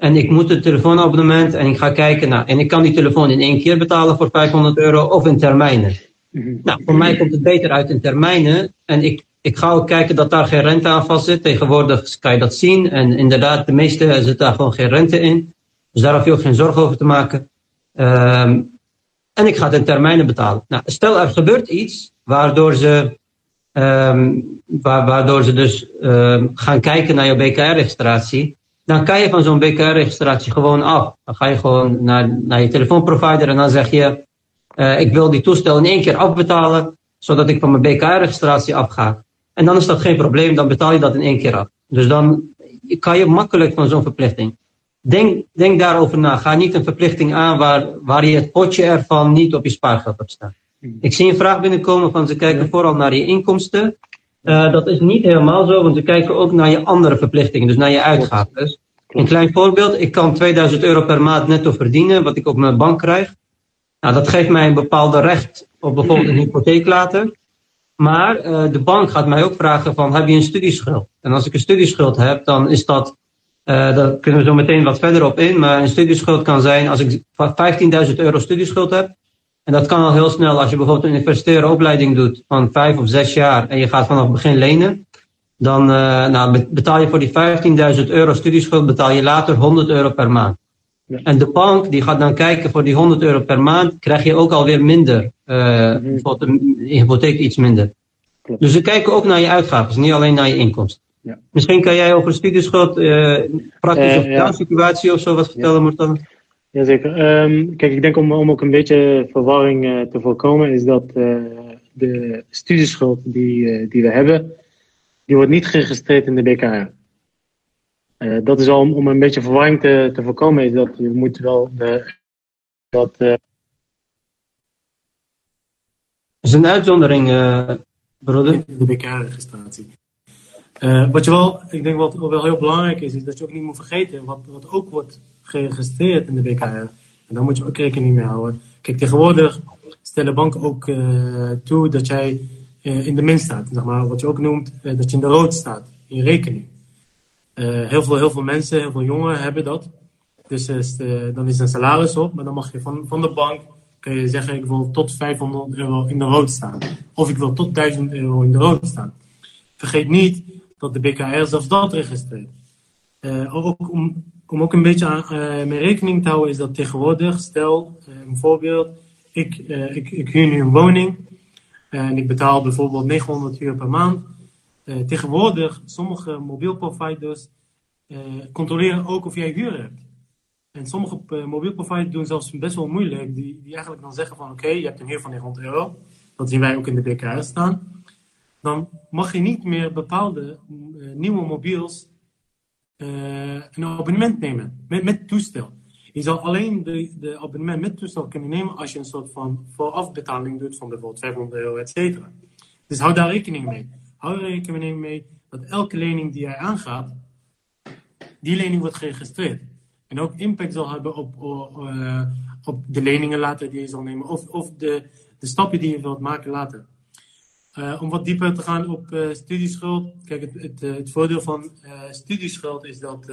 en ik moet het telefoonabonnement en ik ga kijken, nou, en ik kan die telefoon in één keer betalen voor 500 euro of in termijnen. Mhm. Nou, voor mij komt het beter uit in termijnen en ik, ik ga ook kijken dat daar geen rente aan vast zit. Tegenwoordig kan je dat zien en inderdaad, de meeste zit daar gewoon geen rente in. Dus daar hoef je ook geen zorgen over te maken. Um, en ik ga het in termijnen betalen. Nou, stel er gebeurt iets waardoor ze, um, waardoor ze dus um, gaan kijken naar je BKR-registratie. Dan kan je van zo'n BKR-registratie gewoon af. Dan ga je gewoon naar, naar je telefoonprovider en dan zeg je: uh, Ik wil die toestel in één keer afbetalen, zodat ik van mijn BKR-registratie afga. En dan is dat geen probleem, dan betaal je dat in één keer af. Dus dan kan je makkelijk van zo'n verplichting. Denk, denk daarover na. Ga niet een verplichting aan waar, waar je het potje ervan niet op je spaargeld hebt staan. Hmm. Ik zie een vraag binnenkomen van ze kijken vooral naar je inkomsten. Uh, dat is niet helemaal zo, want ze kijken ook naar je andere verplichtingen, dus naar je uitgaven. Een klein voorbeeld, ik kan 2000 euro per maand netto verdienen, wat ik op mijn bank krijg. Nou, dat geeft mij een bepaalde recht op bijvoorbeeld een hypotheek later. Maar uh, de bank gaat mij ook vragen van, heb je een studieschuld? En als ik een studieschuld heb, dan is dat uh, daar kunnen we zo meteen wat verder op in. Maar een studieschuld kan zijn als ik 15.000 euro studieschuld heb. En dat kan al heel snel als je bijvoorbeeld een universitaire opleiding doet van vijf of zes jaar en je gaat vanaf het begin lenen. Dan uh, nou, betaal je voor die 15.000 euro studieschuld betaal je later 100 euro per maand. Ja. En de bank die gaat dan kijken voor die 100 euro per maand krijg je ook alweer minder. Uh, mm-hmm. Bijvoorbeeld een hypotheek iets minder. Klopt. Dus ze kijken ook naar je uitgaven, niet alleen naar je inkomsten. Ja. Misschien kan jij over studieschuld, uh, praktisch uh, ja. situatie of zo wat vertellen, ja. Martijn? Jazeker. Um, kijk, ik denk om, om ook een beetje verwarring uh, te voorkomen, is dat de studieschuld die, die we hebben, die wordt niet geregistreerd in de BKR. dat is al om, om een beetje verwarring te, te voorkomen, is dat je moet wel de, dat. Dat is een uitzondering, broeder. De BKR-registratie. Uh, wat je wel, ik denk wat wel heel belangrijk is, is dat je ook niet moet vergeten wat, wat ook wordt geregistreerd in de BKR. En daar moet je ook rekening mee houden. Kijk, tegenwoordig stellen banken ook uh, toe dat jij uh, in de min staat. Zeg maar, wat je ook noemt, dat je in de rood staat, in je rekening. heel, veel, heel veel mensen, heel veel jongeren hebben dat. Dus dan is een salaris op, maar dan mag je van, van de bank kun je zeggen, ik wil tot 500 euro in de rood staan. Of ik wil tot 1000 euro in de rood staan. Vergeet niet dat de BKR zelfs dat registreert. Uh, ook om, om ook een beetje aan, uh, mee rekening te houden is dat tegenwoordig, stel uh, een voorbeeld, ik, ik, ik huur nu een woning en ik betaal bijvoorbeeld 900 euro per maand. tegenwoordig, sommige mobielproviders controleren ook of jij huur hebt. En sommige mobielproviders doen zelfs best wel moeilijk, die, die eigenlijk dan zeggen van oké, je hebt een huur van 900 euro. Dat zien wij ook in de BKR staan. Dan mag je niet meer bepaalde uh, nieuwe mobiels uh, een abonnement nemen met, met toestel. Je zal alleen de, de abonnement met toestel kunnen nemen als je een soort van voorafbetaling doet van bijvoorbeeld 500 euro, et cetera. Dus hou daar rekening mee. Hou er rekening mee dat elke lening die jij aangaat, die lening wordt geregistreerd. En ook impact zal hebben op, op, uh, op de leningen later die je zal nemen. Of, of de, de stappen die je wilt maken later. Uh, om wat dieper te gaan op uh, studieschuld. Kijk, het, het, het voordeel van studieschuld is dat.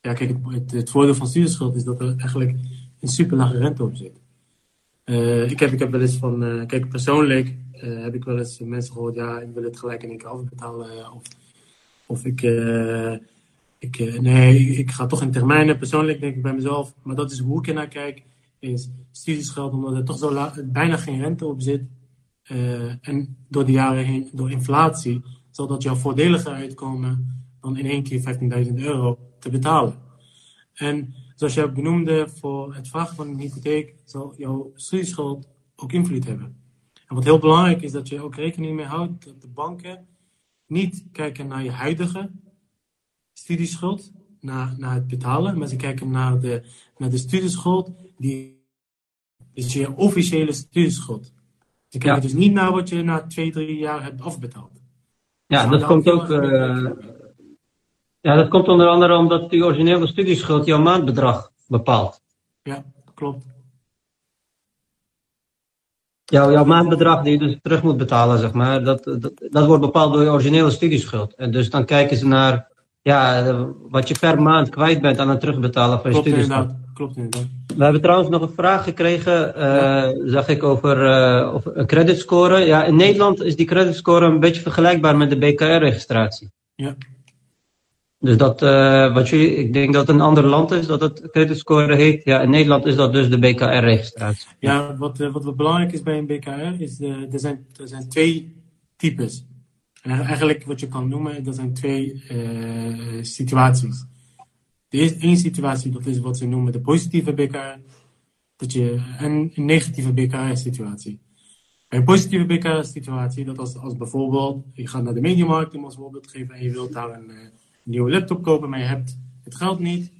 ja, kijk, het, het, voordeel van studieschuld is dat er eigenlijk een super lage rente op zit. ik, heb, ik heb wel eens van. kijk, persoonlijk heb ik wel eens mensen gehoord. Ja, ik wil het gelijk in één keer afbetalen. Of, of ik ik, nee, ik ga toch in termijnen. Persoonlijk denk ik bij mezelf, maar dat is hoe ik er naar kijk, is studieschuld, omdat er toch zo bijna geen rente op zit. Uh, en door de jaren heen, door inflatie, zal dat jou voordeliger uitkomen dan in één keer 15.000 euro te betalen. En zoals jij benoemde, voor het vragen van een hypotheek zal jouw studieschuld ook invloed hebben. En wat heel belangrijk is, dat je ook rekening mee houdt dat de banken niet kijken naar je huidige studieschuld, naar, naar het betalen, maar ze kijken naar de, naar de studieschuld, die is je officiële studieschuld. Ze kijken dus niet naar wat je na twee, drie jaar hebt afbetaald. Ja, dat komt ook. Uh, ja, dat komt onder andere omdat die originele studieschuld jouw maandbedrag bepaalt. Ja, klopt. Jouw, jouw maandbedrag die je dus terug moet betalen, zeg maar, dat, dat, dat wordt bepaald door je originele studieschuld. En dus dan kijken ze naar ja, wat je per maand kwijt bent aan het terugbetalen van je inderdaad. Klopt inderdaad. We hebben trouwens nog een vraag gekregen, uh, zag ik, over, uh, een creditscore. Ja, in Nederland is die creditscore een beetje vergelijkbaar met de BKR-registratie. Ja. Dus dat, uh, wat je, ik denk dat het een ander land is dat het creditscore heet. Ja, in Nederland is dat dus de BKR-registratie. Ja, wat, wat belangrijk is bij een BKR is, de, er, zijn, er zijn twee types. En eigenlijk wat je kan noemen, dat zijn twee situaties. De eerste één situatie, dat is wat ze noemen de positieve BKR. Dat je, en een negatieve BKR-situatie. Een positieve BKR-situatie, dat als, als bijvoorbeeld, je gaat naar de mediamarkt, om als voorbeeld geven, en je wilt daar een, uh, nieuwe laptop kopen, maar je hebt het geld niet,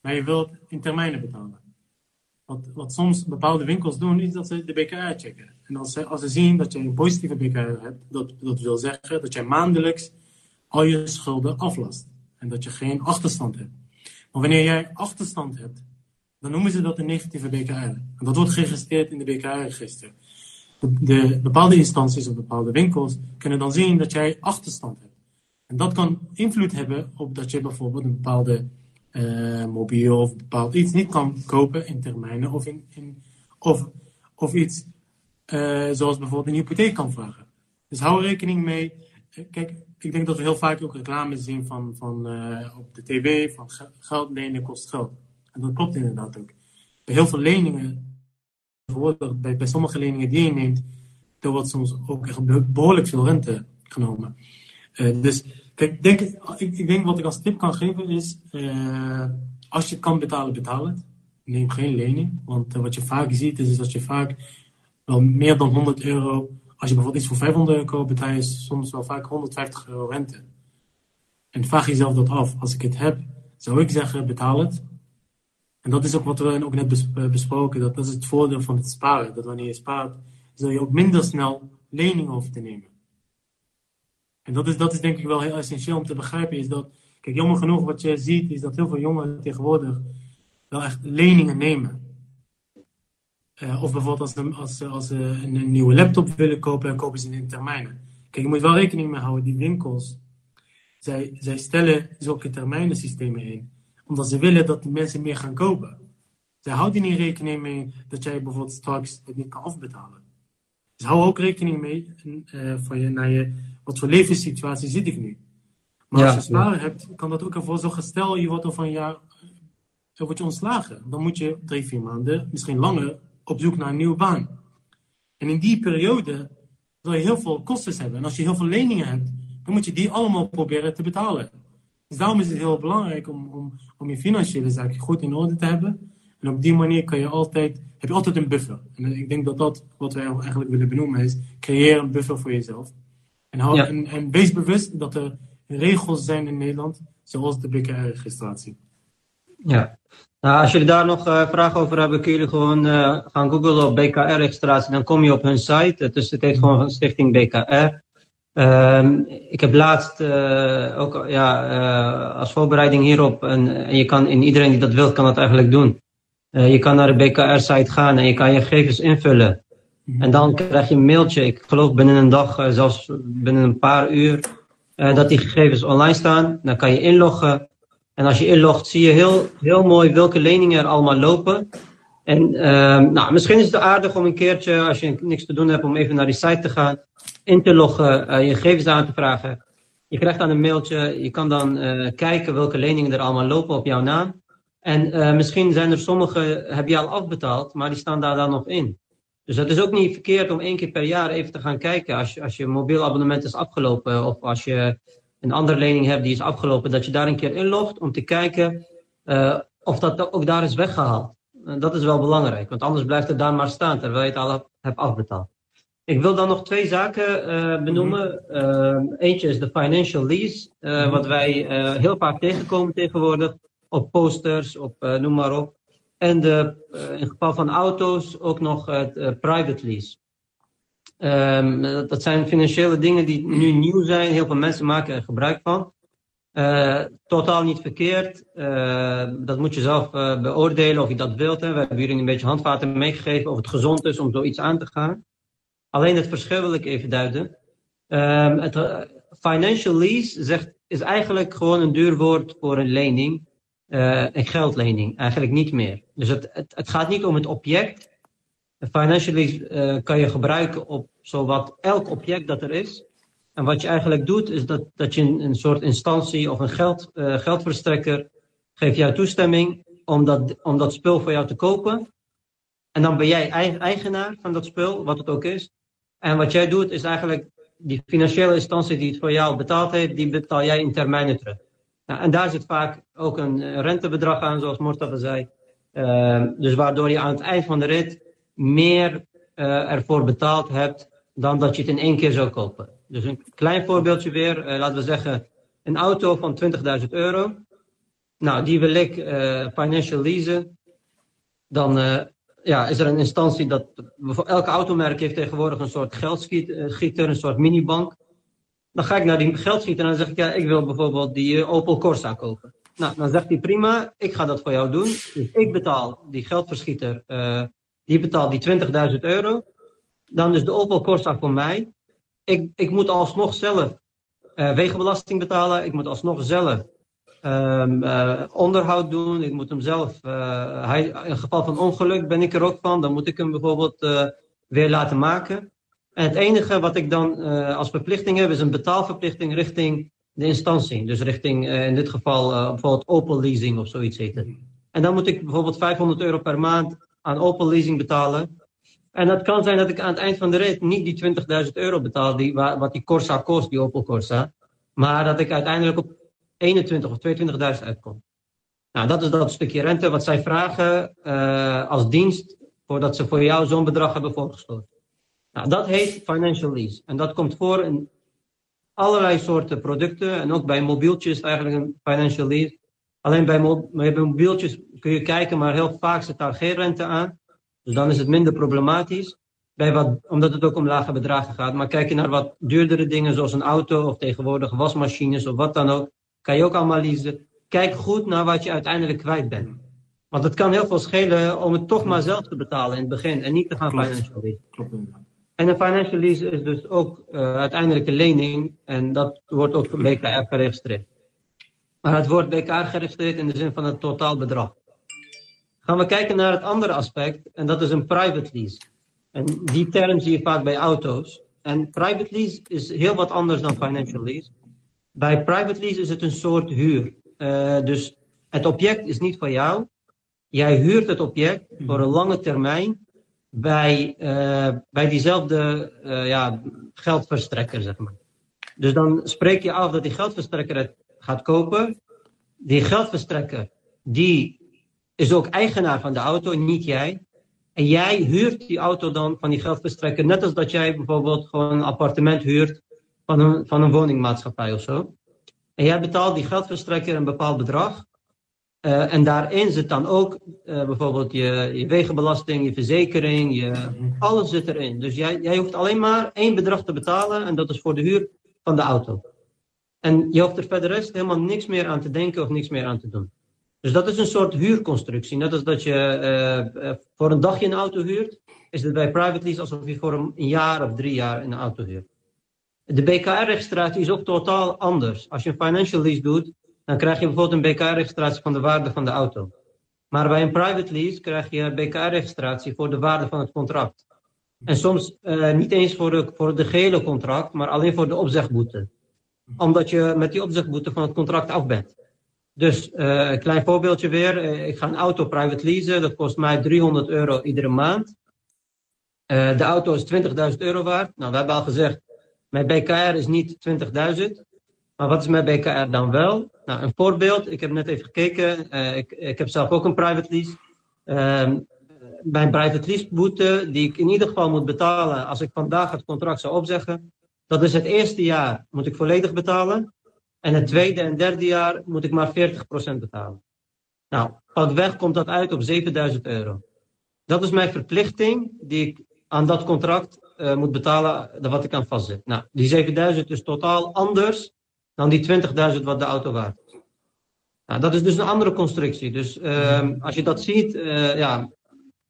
maar je wilt in termijnen betalen. Wat, wat soms bepaalde winkels doen, is dat ze de BKR checken. En als ze, als ze zien dat je een positieve BKR hebt, dat, dat wil zeggen dat jij maandelijks al je schulden aflast. En dat je geen achterstand hebt. Maar wanneer jij achterstand hebt, dan noemen ze dat een negatieve BKR. En dat wordt geregistreerd in de BKR-register. De, de, bepaalde instanties of bepaalde winkels kunnen dan zien dat jij achterstand hebt. En dat kan invloed hebben op dat je bijvoorbeeld een bepaalde uh, mobiel of bepaald iets niet kan kopen in termijnen of, in, in of, of iets uh, zoals bijvoorbeeld een hypotheek kan vragen. Dus hou rekening mee. Eh, kijk, ik denk dat we heel vaak ook reclame zien van, van uh, op de tv van geld lenen kost geld. En dat klopt inderdaad ook. Bij heel veel leningen, bij, bij sommige leningen die je neemt, er wordt soms ook echt behoorlijk veel rente genomen. Uh, dus kijk, denk, ik, ik, denk wat ik als tip kan geven is, uh, als je kan betalen, betaal het. Neem geen lening, want wat je vaak ziet is, is dat je vaak wel meer dan 100 euro. Als je bijvoorbeeld iets voor 500 euro koopt, betaal je soms wel vaak 150 euro rente. En vraag jezelf dat af. Als ik het heb, zou ik zeggen, betaal het. En dat is ook wat we ook net eh, besproken. Dat, is het voordeel van het sparen. Dat wanneer je spaart, zul je ook minder snel leningen hoeven te nemen. En dat is, dat is denk ik wel heel essentieel om te begrijpen. Is dat, kijk, jammer genoeg wat je ziet, is dat heel veel jongeren tegenwoordig wel echt leningen nemen. Uh, of bijvoorbeeld als, ze, als, als een, een, nieuwe laptop willen kopen, dan kopen ze in termijnen. Kijk, je moet wel rekening mee houden, die winkels, zij, zij stellen zulke termijnensystemen in, omdat ze willen dat de mensen meer gaan kopen. Zij houden niet rekening mee dat jij bijvoorbeeld straks het niet kan afbetalen. Dus hou ook rekening mee uh, van je, naar je, wat voor levenssituatie zit ik nu. Maar als je sparen hebt, kan dat ook ervoor zorgen, stel je wordt over een jaar, dan word je ontslagen. Dan moet je drie, vier maanden, misschien langer, op zoek naar een nieuwe baan. En in die periode zal je heel veel kosten hebben. En als je heel veel leningen hebt, dan moet je die allemaal proberen te betalen. Dus daarom is het heel belangrijk om, om, om je financiële zaken goed in orde te hebben. En op die manier kan je altijd, heb je altijd een buffer. En ik denk dat dat wat wij eigenlijk willen benoemen is, creëer een buffer voor jezelf. En, hou, en, en wees bewust dat er regels zijn in Nederland, zoals de BKR-registratie. Ja, nou, als jullie daar nog uh, vragen over hebben, kun je gewoon uh, gaan googlen op BKR-registratie. Dan kom je op hun site. Dus het heet gewoon van Stichting BKR. Um, ik heb laatst uh, ook ja, als voorbereiding hierop, en, en, je kan, in iedereen die dat wil, kan dat eigenlijk doen. je kan naar de BKR-site gaan en je kan je gegevens invullen. En dan krijg je een mailtje, ik geloof binnen een dag, zelfs binnen een paar uur, dat die gegevens online staan. Dan kan je inloggen. En als je inlogt, zie je heel, heel mooi welke leningen er allemaal lopen. En uh, nou, misschien is het aardig om een keertje, als je niks te doen hebt, om even naar die site te gaan, in te loggen, uh, je gegevens aan te vragen. Je krijgt dan een mailtje, je kan dan uh, kijken welke leningen er allemaal lopen op jouw naam. En uh, misschien zijn er sommige, heb je al afbetaald, maar die staan daar dan nog in. Dus het is ook niet verkeerd om één keer per jaar even te gaan kijken als je, als je mobiel abonnement is afgelopen of als je een andere lening hebt die is afgelopen, dat je daar een keer inlogt om te kijken uh, of dat ook daar is weggehaald. Uh, dat is wel belangrijk, want anders blijft het daar maar staan terwijl je het al hebt afbetaald. Ik wil dan nog twee zaken uh, benoemen. Eentje is de financial lease, mm-hmm. wat wij heel vaak tegenkomen tegenwoordig op posters, op noem maar op. En de, in geval van auto's ook nog het private lease. Um, dat zijn financiële dingen die nu nieuw zijn. Heel veel mensen maken er gebruik van. Uh, totaal niet verkeerd. Uh, dat moet je zelf uh, beoordelen of je dat wilt. Hè. We hebben jullie een beetje handvaten meegegeven of het gezond is om zoiets aan te gaan. Alleen het verschil wil ik even duiden. Um, het financial lease zegt, is eigenlijk gewoon een duur woord voor een lening. een geldlening, eigenlijk niet meer. Dus het, het gaat niet om het object. Financial lease kan je gebruiken op zowat elk object dat er is. En wat je eigenlijk doet, is dat, dat je een, soort instantie of een geld, uh, geldverstrekker geeft jou toestemming om dat, om dat spul voor jou te kopen. En dan ben jij eigenaar van dat spul, wat het ook is. En wat jij doet, is eigenlijk die financiële instantie die het voor jou betaald heeft, die betaal jij in termijnen terug. Nou, en daar zit vaak ook een rentebedrag aan, zoals Mortava zei. Uh, dus waardoor je aan het eind van de rit meer uh, ervoor betaald hebt dan dat je het in één keer zou kopen. Dus een klein voorbeeldje weer, uh, laten we zeggen een auto van 20.000 euro. Nou, die wil ik uh, financial leasen. Dan ja, is er een instantie dat, elke automerk heeft tegenwoordig een soort geldschieter, een soort minibank. Dan ga ik naar die geldschieter en dan zeg ik, ja, ik wil bijvoorbeeld die Opel Corsa kopen. Nou, dan zegt hij prima, ik ga dat voor jou doen. Dus ik betaal die geldverschieter, die betaalt die 20.000 euro dan is de Opel Corsa voor mij. Ik, ik moet alsnog zelf uh, wegenbelasting betalen. Ik moet alsnog zelf um, uh, onderhoud doen. Ik moet hem zelf, uh, hij, in geval van ongeluk ben ik er ook van. Dan moet ik hem bijvoorbeeld weer laten maken. En het enige wat ik dan als verplichting heb, is een betaalverplichting richting de instantie. Dus richting in dit geval bijvoorbeeld Opel leasing of zoiets heet het. En dan moet ik bijvoorbeeld 500 euro per maand aan Opel leasing betalen. En het kan zijn dat ik aan het eind van de rit niet die 20.000 euro betaal, die, wat die Corsa kost, die Opel Corsa. Maar dat ik uiteindelijk op 21 of 22.000 uitkom. Nou, dat is dat stukje rente wat zij vragen uh, als dienst voordat ze voor jou zo'n bedrag hebben voorgesloten. Nou, dat heet financial lease. En dat komt voor in allerlei soorten producten. En ook bij mobieltjes eigenlijk een financial lease. Alleen bij, mobieltjes kun je kijken, maar heel vaak zit daar geen rente aan. Dus dan is het minder problematisch. Bij wat, omdat het ook om lage bedragen gaat. Maar kijk je naar wat duurdere dingen, zoals een auto of tegenwoordig wasmachines of wat dan ook, kan je ook allemaal leasen. Kijk goed naar wat je uiteindelijk kwijt bent. Want het kan heel veel schelen om het toch maar zelf te betalen in het begin en niet te gaan financial lease. En een financial lease is dus ook uh, uiteindelijk een lening en dat wordt ook BKR geregistreerd. Maar het wordt BKR geregistreerd in de zin van het totaalbedrag gaan we kijken naar het andere aspect, en dat is een private lease. En die term zie je vaak bij auto's. En private lease is heel wat anders dan financial lease. Bij private lease is het een soort huur. Uh, dus het object is niet van jou. Jij huurt het object voor een lange termijn bij, uh, bij diezelfde uh, ja, geldverstrekker, zeg maar. Dus dan spreek je af dat die geldverstrekker het gaat kopen. Die geldverstrekker, die is ook eigenaar van de auto, niet jij. En jij huurt die auto dan van die geldverstrekker, net als dat jij bijvoorbeeld gewoon een appartement huurt van een, van een woningmaatschappij of zo. En jij betaalt die geldverstrekker een bepaald bedrag. Uh, en daarin zit dan ook uh, bijvoorbeeld je, je wegenbelasting, je verzekering, je, alles zit erin. Dus jij, jij hoeft alleen maar één bedrag te betalen en dat is voor de huur van de auto. En je hoeft er verder rest helemaal niks meer aan te denken of niks meer aan te doen. Dus dat is een soort huurconstructie. Net als dat je uh, voor een dagje een auto huurt, is het bij private lease alsof je voor een jaar of drie jaar een auto huurt. De BKR-registratie is ook totaal anders. Als je een financial lease doet, dan krijg je bijvoorbeeld een BKR-registratie van de waarde van de auto. Maar bij een private lease krijg je een BKR-registratie voor de waarde van het contract. En soms uh, niet eens voor de, voor de gehele contract, maar alleen voor de opzegboete. Omdat je met die opzegboete van het contract af bent. Dus uh, een klein voorbeeldje weer. Uh, ik ga een auto private leasen. Dat kost mij 300 euro iedere maand. Uh, de auto is 20.000 euro waard. Nou, we hebben al gezegd, mijn BKR is niet 20.000. Maar wat is mijn BKR dan wel? Nou, een voorbeeld. Ik heb net even gekeken. ik, ik heb zelf ook een private lease. Ehm, mijn private lease boete, die ik in ieder geval moet betalen als ik vandaag het contract zou opzeggen. Dat is het eerste jaar moet ik volledig betalen. En het tweede en derde jaar moet ik maar 40% betalen. Nou, weg komt dat uit op 7000 euro. Dat is mijn verplichting die ik aan dat contract uh, moet betalen, wat ik aan vastzet. Nou, die 7000 is totaal anders dan die 20.000 wat de auto waard is. Nou, dat is dus een andere constructie. Dus uh, als je dat ziet, uh, ja,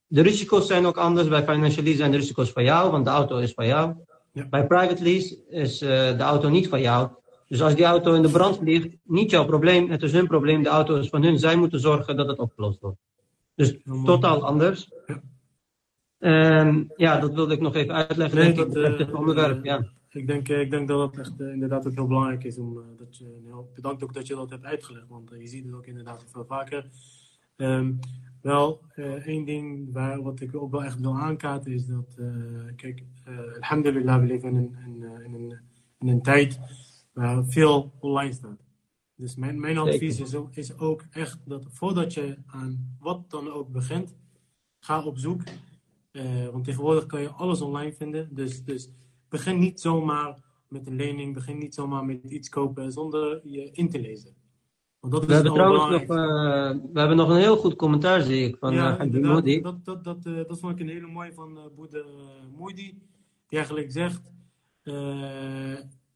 de risico's zijn ook anders. Bij financial lease zijn de risico's van jou, want de auto is van jou. Ja. Bij private lease is uh, de auto niet van jou. Dus als die auto in de brand ligt, niet jouw probleem, het is hun probleem, de auto is van hun. Zij moeten zorgen dat het opgelost wordt. Dus totaal anders. Ja. Um, ja, dat wilde ik nog even uitleggen. Nee, dat, uh, het onderwerp, ja. Ik denk, ik denk dat het echt inderdaad ook heel belangrijk is. Om, dat je, nou, bedankt ook dat je dat hebt uitgelegd, want je ziet het ook inderdaad veel vaker. Um, wel, één ding waar, wat ik ook wel echt wil aankaarten is dat, kijk, alhamdulillah, we leven in een, in, in, een, in een tijd waar veel online staat. Dus mijn, mijn advies is ook, is ook echt dat voordat je aan wat dan ook begint, ga op zoek. Want tegenwoordig kan je alles online vinden. Dus, dus begin niet zomaar met een lening, begin niet zomaar met iets kopen zonder je in te lezen. Want dat we, hebben trouwens nog, uh, we hebben nog een heel goed commentaar, zie ik, van ja, uh, dat, dat, dat, dat, dat vond ik een hele mooie van uh, Boede Moedi. Die eigenlijk zegt,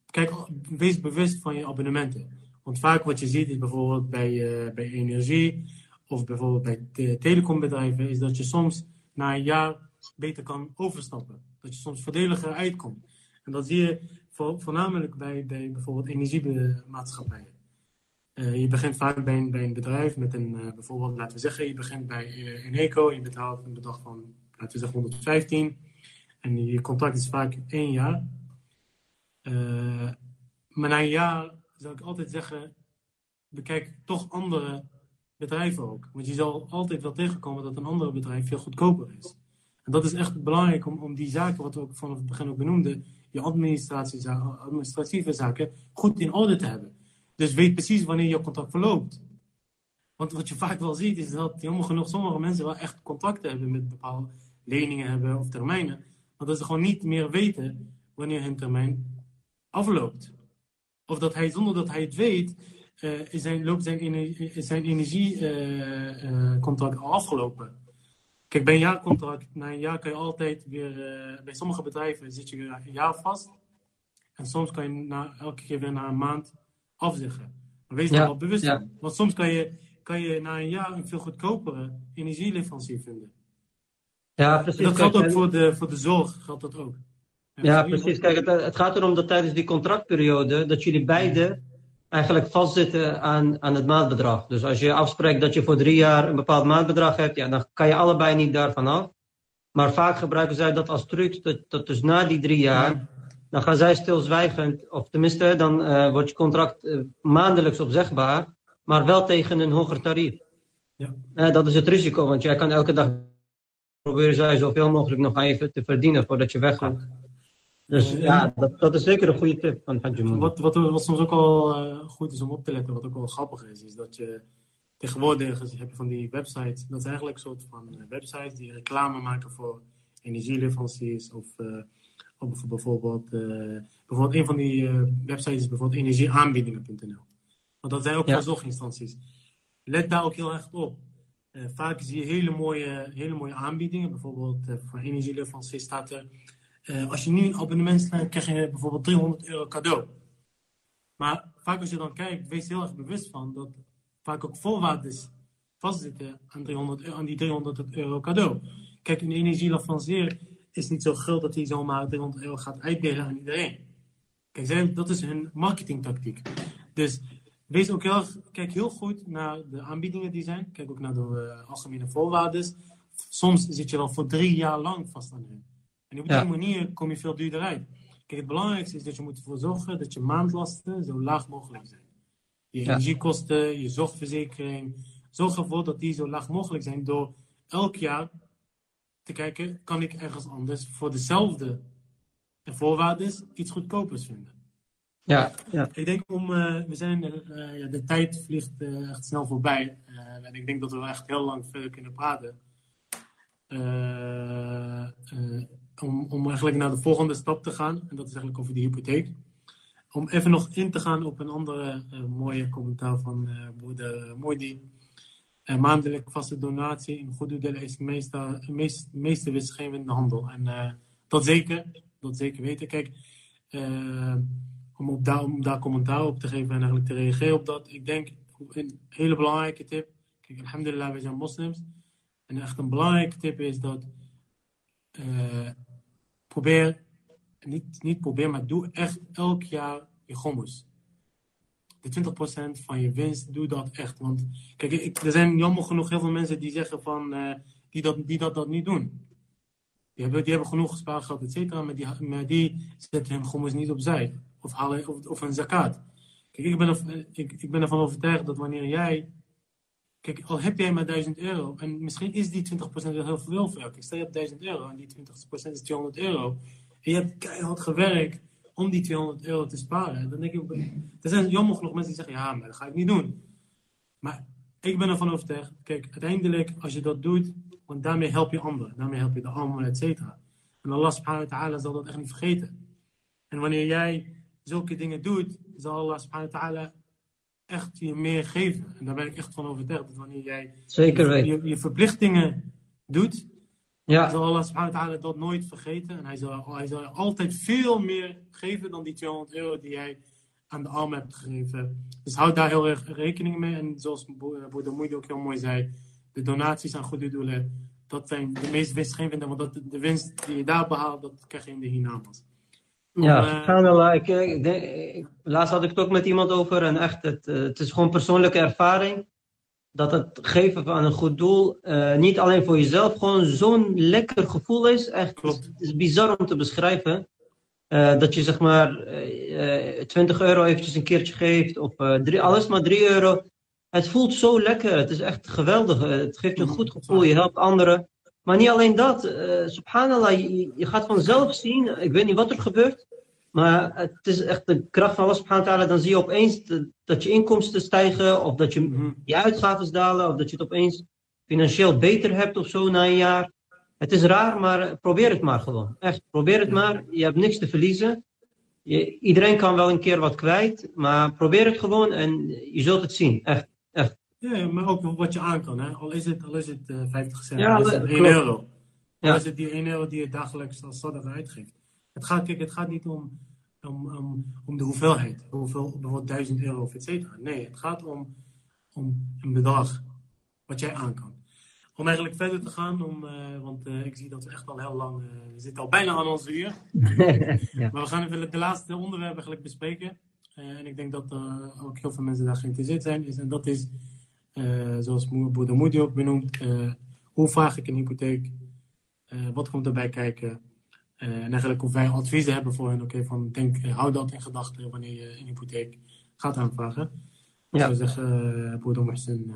kijk, wees bewust van je abonnementen. Want vaak wat je ziet is bijvoorbeeld bij, bij energie of bijvoorbeeld bij te telecombedrijven, is dat je soms na een jaar beter kan overstappen. Dat je soms voordeliger uitkomt. En dat zie je voor, voornamelijk bij, bij bijvoorbeeld energiemaatschappijen. Uh, je begint vaak bij een, bedrijf met een, uh, bijvoorbeeld, laten we zeggen, je begint bij uh, Eneco, je betaalt een bedrag van, laten we zeggen, 115. En je contract is vaak één jaar. Maar na een jaar zou ik altijd zeggen, bekijk toch andere bedrijven ook. Want je zal altijd wel tegenkomen dat een ander bedrijf veel goedkoper is. En dat is echt belangrijk om, om die zaken, wat we ook vanaf het begin ook benoemden, je administratieve zaken, goed in orde te hebben. Dus weet precies wanneer je contract verloopt. Want wat je vaak wel ziet, is dat helemaal genoeg sommige mensen wel echt contacten hebben met bepaalde leningen hebben of termijnen. Maar dat ze gewoon niet meer weten wanneer hun termijn afloopt. Of dat hij, zonder dat hij het weet, uh, zijn, loopt zijn, energie, zijn energiecontract uh, uh, al afgelopen. Kijk, bij een jaarcontract, na een jaar kan je altijd weer, bij sommige bedrijven zit je een jaar vast. En soms kan je na, elke keer weer na een maand afzeggen. Maar wees ja. daar wel bewust van. Want soms kan je, kan je na een jaar een veel goedkopere energieleverancier vinden. Ja, precies. En dat geldt ook voor de, voor de zorg, geldt dat ook. Ja, precies. Kijk, het, het, gaat erom dat tijdens die contractperiode, dat jullie beide eigenlijk vastzitten aan, aan het maandbedrag. Dus als je afspreekt dat je voor drie jaar een bepaald maandbedrag hebt, ja, dan kan je allebei niet daarvan af. Maar vaak gebruiken zij dat als truc, dat, dat dus na die drie jaar, dan gaan zij stilzwijgend, of tenminste, dan uh, wordt je contract uh, maandelijks opzegbaar, maar wel tegen een hoger tarief. Ja. Uh, dat is het risico, want jij kan elke dag proberen zij zoveel mogelijk nog even te verdienen voordat je weggaat. Dus ja, dat, dat is zeker een goede tip van Hajj wat, wat, wat soms ook uh, goed is om op te letten, wat ook wel grappig is, is dat je tegenwoordig heb je van die websites, dat zijn eigenlijk een soort van websites die reclame maken voor energieleveranciers of, of bijvoorbeeld, bijvoorbeeld een van die websites is bijvoorbeeld energieaanbiedingen.nl. Want dat zijn ook ja. Let daar ook heel erg op. vaak zie je hele mooie, hele mooie aanbiedingen. Bijvoorbeeld uh, voor energieleveranciers staat er uh, als je nu een abonnement sluit, krijg je bijvoorbeeld 300 euro cadeau. Maar vaak als je dan kijkt, wees heel erg bewust van dat vaak ook voorwaarden vastzitten aan, 300 euro, aan die 300 euro cadeau. Kijk, een energieleverancier is niet zo groot dat hij zomaar 300 euro gaat uitdelen aan iedereen. Kijk, dat is hun marketingtactiek. Dus wees ook heel, kijk heel goed naar de aanbiedingen die zijn. Kijk ook naar de uh, algemene voorwaarden. Soms zit je wel voor drie jaar lang vast aan hen. En op die ja. manier kom je veel duurder uit. Kijk, het belangrijkste is dat je moet ervoor zorgen dat je maandlasten zo laag mogelijk zijn. Je energiekosten, je zorgverzekering. Zorg ervoor dat die zo laag mogelijk zijn door elk jaar te kijken, kan ik ergens anders voor dezelfde voorwaarden iets goedkopers vinden. Ja, ja. Ik denk om, uh, we zijn, uh, ja, de tijd vliegt uh, echt snel voorbij. en ik denk dat we echt heel lang verder kunnen praten om, om eigenlijk naar de volgende stap te gaan. En dat is eigenlijk over de hypotheek. Om even nog in te gaan op een andere uh, mooie commentaar van uh, broeder Moody. Uh, maandelijk vaste donatie in goede delen is de meeste, meest, meeste winstgevende handel. En dat zeker, dat zeker weten. Kijk, om, op daar, om daar commentaar op te geven en eigenlijk te reageren op dat. Ik denk, een hele belangrijke tip. Kijk, alhamdulillah, wij zijn moslims. En echt een belangrijke tip is dat probeer, niet, niet probeer, maar doe echt elk jaar je gommus. De 20% van je winst, doe dat echt. Want kijk, ik, er zijn jammer genoeg heel veel mensen die zeggen van, uh, die, dat, die dat, dat niet doen. Die hebben, die hebben genoeg spaargeld, et cetera, maar die, maar die zetten hun gommus niet opzij. Of, halen, of, of een zakat. Kijk, ik ben, er, ik, ik ben ervan overtuigd dat wanneer jij Kijk, al heb jij maar 1000 euro, en misschien is die 20% wel heel veel voor jou. Kijk, stel je hebt 1000 euro en die 20% is 200 euro. En je hebt keihard gewerkt om die 200 euro te sparen. Dan denk ik, er zijn jammer genoeg mensen die zeggen, ja, maar dat ga ik niet doen. Maar ik ben ervan overtuigd, kijk, uiteindelijk, als je dat doet, want daarmee help je anderen. Daarmee help je de armen, et cetera. En Allah subhanahu wa ta'ala zal dat echt niet vergeten. En wanneer jij zulke dingen doet, zal Allah subhanahu wa ta'ala echt je meer geven. En daar ben ik echt van overtuigd. Dat wanneer jij Zeker je, je, verplichtingen doet, ja. zal Allah subhanahu dat nooit vergeten. En hij zal, hij zal altijd veel meer geven dan die 200 euro die jij aan de arm hebt gegeven. Dus houd daar heel erg rekening mee. En zoals Boerder Moeide ook heel mooi zei, de donaties aan goede doelen, dat zijn de meest winstgevende. Want dat, de winst die je daar behaalt, dat krijg je in de hiernamaals. Ja, uh, ik, ik, ik, laatst had ik het ook met iemand over en echt, het, eh, het is gewoon persoonlijke ervaring. Dat het geven van een goed doel, uh, niet alleen voor jezelf, gewoon zo'n lekker gevoel is. Echt, Klopt. Het is bizar om te beschrijven. Uh, dat je zeg maar 20 euro eventjes een keertje geeft, of drie, alles maar 3 euro. Het voelt zo lekker, het is echt geweldig. Het geeft je een goed gevoel, je helpt anderen. Maar niet alleen dat, subhanallah, je, je, gaat vanzelf zien, ik weet niet wat er gebeurt, maar het is echt de kracht van Allah subhanahu wa ta'ala. Dan zie je opeens dat je inkomsten stijgen, of dat je, mhm. je uitgaven dalen, of dat je het opeens financieel beter hebt of zo na een jaar. Het is raar, maar probeer het maar gewoon. Echt, probeer het maar. Je hebt niks te verliezen. Je, iedereen kan wel een keer wat kwijt, maar probeer het gewoon en je zult het zien. Echt, echt. Ja, maar ook wat je aan kan. Hè? Al is het, al is het uh, eh, 50 cent, ja, al is het 1 euro. Al ja. is het die 1 euro die je dagelijks als sadaq uitgeeft. Het gaat, kijk, het gaat niet om, om, om, om de hoeveelheid. Hoeveel, bijvoorbeeld 1000 euro of et cetera. Nee, het gaat om, om een bedrag wat jij aan kan. Om eigenlijk verder te gaan, om, uh, want uh, ik zie dat we echt al heel lang, uh, we zitten al bijna aan onze uur. ja. Maar we gaan even de laatste onderwerp eigenlijk bespreken. en ik denk dat ook heel veel mensen daar geïnteresseerd zijn. Is, en dat is zoals Boerder Moody ook benoemt, uh, hoe vraag ik een hypotheek? Wat komt erbij kijken? En eigenlijk of wij adviezen hebben voor hen. Oké, okay, van denk, hou dat in gedachten wanneer je een hypotheek gaat aanvragen. Ik zou zeggen, Boerder Mohsen,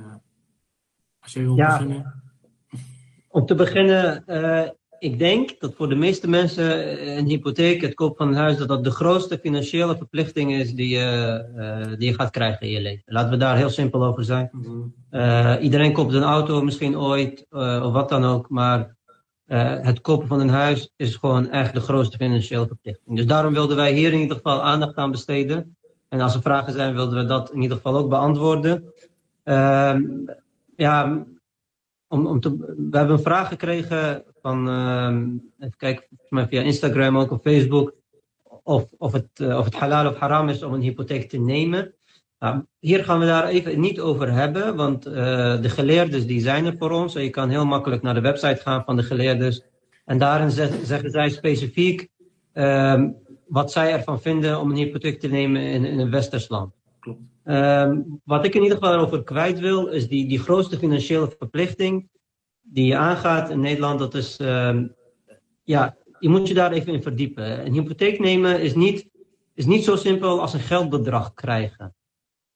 als jij wil ja. beginnen. Om te beginnen, ik denk dat voor de meeste mensen een hypotheek, het koop van een huis, dat dat de grootste financiële verplichting is die je, die je gaat krijgen in je leven. Laten we daar heel simpel over zijn. Mhm. iedereen koopt een auto misschien ooit, of wat dan ook, maar het kopen van een huis is gewoon echt de grootste financiële verplichting. Dus daarom wilden wij hier in ieder geval aandacht aan besteden. En als er vragen zijn, wilden we dat in ieder geval ook beantwoorden. Ehm, ja, om, om te, we hebben een vraag gekregen van, uh, even kijken, via Instagram ook of Facebook, of, of, het, uh, of het halal of haram is om een hypotheek te nemen. Nou, hier gaan we daar even niet over hebben, want uh, de geleerden die zijn er voor ons. Je kan heel makkelijk naar de website gaan van de geleerden. En daarin zeggen zij specifiek uh, wat zij ervan vinden om een hypotheek te nemen in, in een westers land. Klopt. Um, wat ik in ieder geval erover kwijt wil, is die, die grootste financiële verplichting die je aangaat in Nederland. Dat is, um, ja, je moet je daar even in verdiepen. Een hypotheek nemen is niet, is niet zo simpel als een geldbedrag krijgen.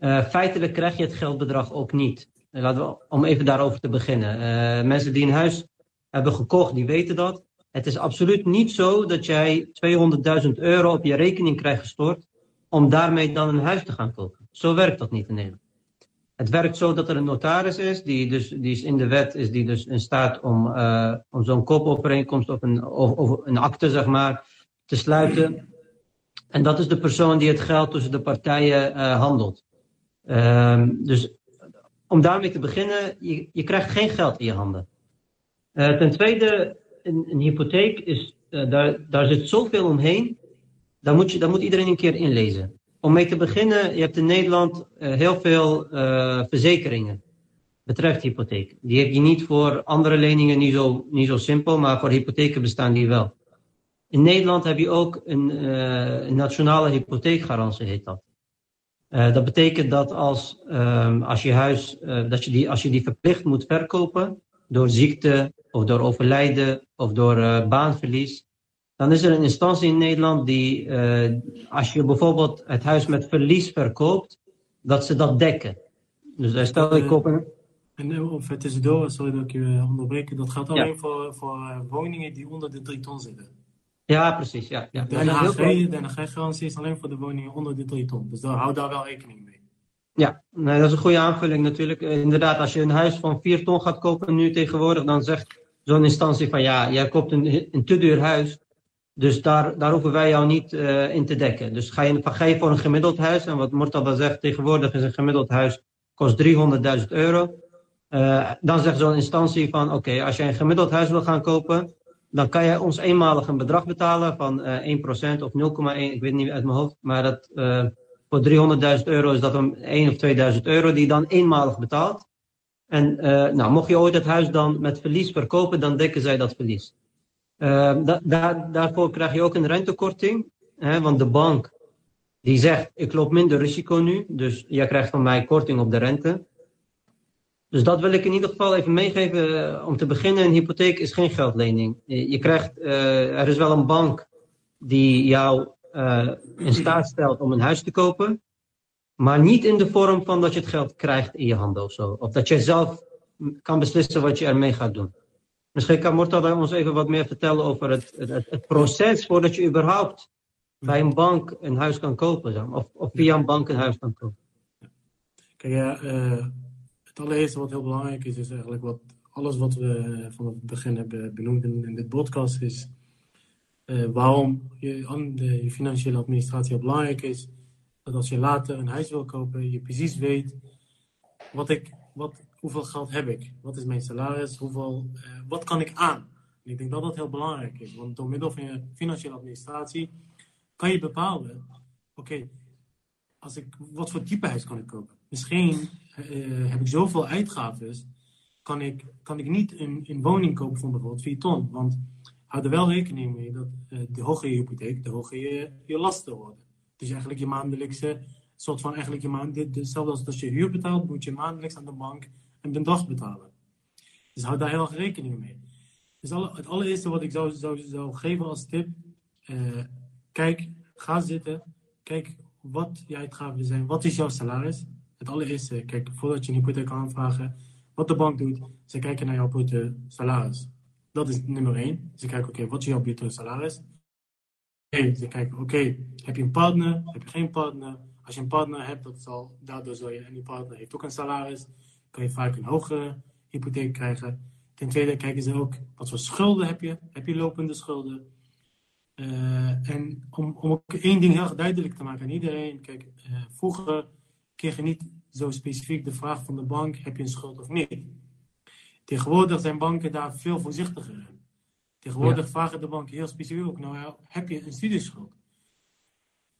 Uh, feitelijk krijg je het geldbedrag ook niet. Uh, laten we, om even daarover te beginnen. Uh, mensen die een huis hebben gekocht, die weten dat. Het is absoluut niet zo dat jij 200.000 euro op je rekening krijgt gestort om daarmee dan een huis te gaan kopen. Zo werkt dat niet in Nederland. Het werkt zo dat er een notaris is, die, dus, die is in de wet is die dus in staat om, om zo'n koopovereenkomst of een, of, een akte, zeg maar, te sluiten. En dat is de persoon die het geld tussen de partijen handelt. Uh, dus om daarmee te beginnen, je, je krijgt geen geld in je handen. Uh, ten tweede, een, een hypotheek is, daar, daar zit zoveel omheen daar moet, je, daar moet iedereen een keer inlezen. Om mee te beginnen, je hebt in Nederland uh, heel veel verzekeringen. Betreft hypotheek. Die heb je niet voor andere leningen niet zo, niet zo simpel, maar voor hypotheken bestaan die wel. In Nederland heb je ook een, een nationale hypotheekgarantie, heet dat. Dat betekent dat als, ehm, als je huis, dat je die, als je die verplicht moet verkopen, door ziekte of door overlijden of door baanverlies, dan is er een instantie in Nederland die, als je bijvoorbeeld het huis met verlies verkoopt, dat ze dat dekken. Dus stel ik koop een... En eh, of het is door, sorry dat ik je onderbreek, dat gaat alleen ja. voor, voor woningen die onder de 3 ton zitten. Ja, precies. Ja, ja. De NHG-garantie is alleen voor de woningen onder de 3 ton. Dus daar, hou daar wel rekening mee. Ja, nee, dat is een goede aanvulling natuurlijk. Inderdaad, als je een huis van 4 ton gaat kopen nu tegenwoordig, dan zegt zo'n instantie van ja, jij koopt een, een te duur huis. Dus daar, daar hoeven wij jou niet uh, in te dekken. Dus ga je, ga je voor een gemiddeld huis, en wat Mortada zegt, tegenwoordig is een gemiddeld huis kost 300.000 euro. Uh, dan zegt zo'n instantie van, oké, okay, als jij een gemiddeld huis wil gaan kopen, dan kan je ons eenmalig een bedrag betalen van uh, 1% of 0,1, ik weet niet uit mijn hoofd, maar dat, uh, voor 300.000 euro is dat een 1 of 2000 euro die je dan eenmalig betaalt. En nou, mocht je ooit het huis dan met verlies verkopen, dan dekken zij dat verlies. Da daarvoor krijg je ook een rentekorting. Hè, want de bank die zegt, ik loop minder risico nu. Dus jij krijgt van mij korting op de rente. Dus dat wil ik in ieder geval even meegeven. Uh, om te beginnen, een hypotheek is geen geldlening. Je, krijgt, uh, er is wel een bank die jou uh, in staat stelt om een huis te kopen. Maar niet in de vorm van dat je het geld krijgt in je handen of zo. Of dat je zelf kan beslissen wat je ermee gaat doen. Misschien kan Mortada ons even wat meer vertellen over het, het, proces voordat je überhaupt bij een bank een huis kan kopen. Of, of via een bank een huis kan kopen. Kijk, ja, het allereerste wat heel belangrijk is, is eigenlijk wat alles wat we van het begin hebben benoemd in, in dit podcast is uh, waarom je, de, je financiële administratie heel belangrijk is. Dat als je later een huis wil kopen, je precies weet wat ik, wat, hoeveel geld heb ik? Wat is mijn salaris? Hoeveel, uh, wat kan ik aan? En ik denk dat dat heel belangrijk is. Want door middel van je financiële administratie kan je bepalen: oké, als ik wat voor type huis kan ik kopen? Misschien uh, heb ik zoveel uitgaven, kan ik, kan ik niet een, een woning kopen van bijvoorbeeld 4 ton. Want hou er wel rekening mee dat uh, de hoger je hypotheek, de hoger je, je lasten worden. Dus eigenlijk je maandelijkse, soort van eigenlijk je maand, hetzelfde als als je huur betaalt, moet je maandelijks aan de bank een bedrag betalen. Dus hou daar heel erg rekening mee. Dus het allereerste wat ik zou, zou, zou geven als tip, uh, kijk, ga zitten, kijk wat je uitgaven zijn, wat is jouw salaris. Het allereerste, kijk, voordat je een hypotheek kan aanvragen, wat de bank doet, ze kijken naar jouw bruto salaris. Dat is nummer één. Ze kijken, oké, wat is jouw bruto salaris? Ze kijken, oké, heb je een partner? Heb je geen partner? Als je een partner hebt, dat zal, daardoor zal je, en die partner heeft ook een salaris, kan je vaak een hogere hypotheek krijgen. Ten tweede kijken ze ook, wat voor schulden heb je? Heb je lopende schulden? Uh, en om, om ook één ding heel duidelijk te maken aan iedereen. Kijk, uh, vroeger kreeg je niet zo specifiek de vraag van de bank, heb je een schuld of niet? Tegenwoordig zijn banken daar veel voorzichtiger in. Tegenwoordig vragen de banken heel specifiek ook, nou heb je een studieschuld?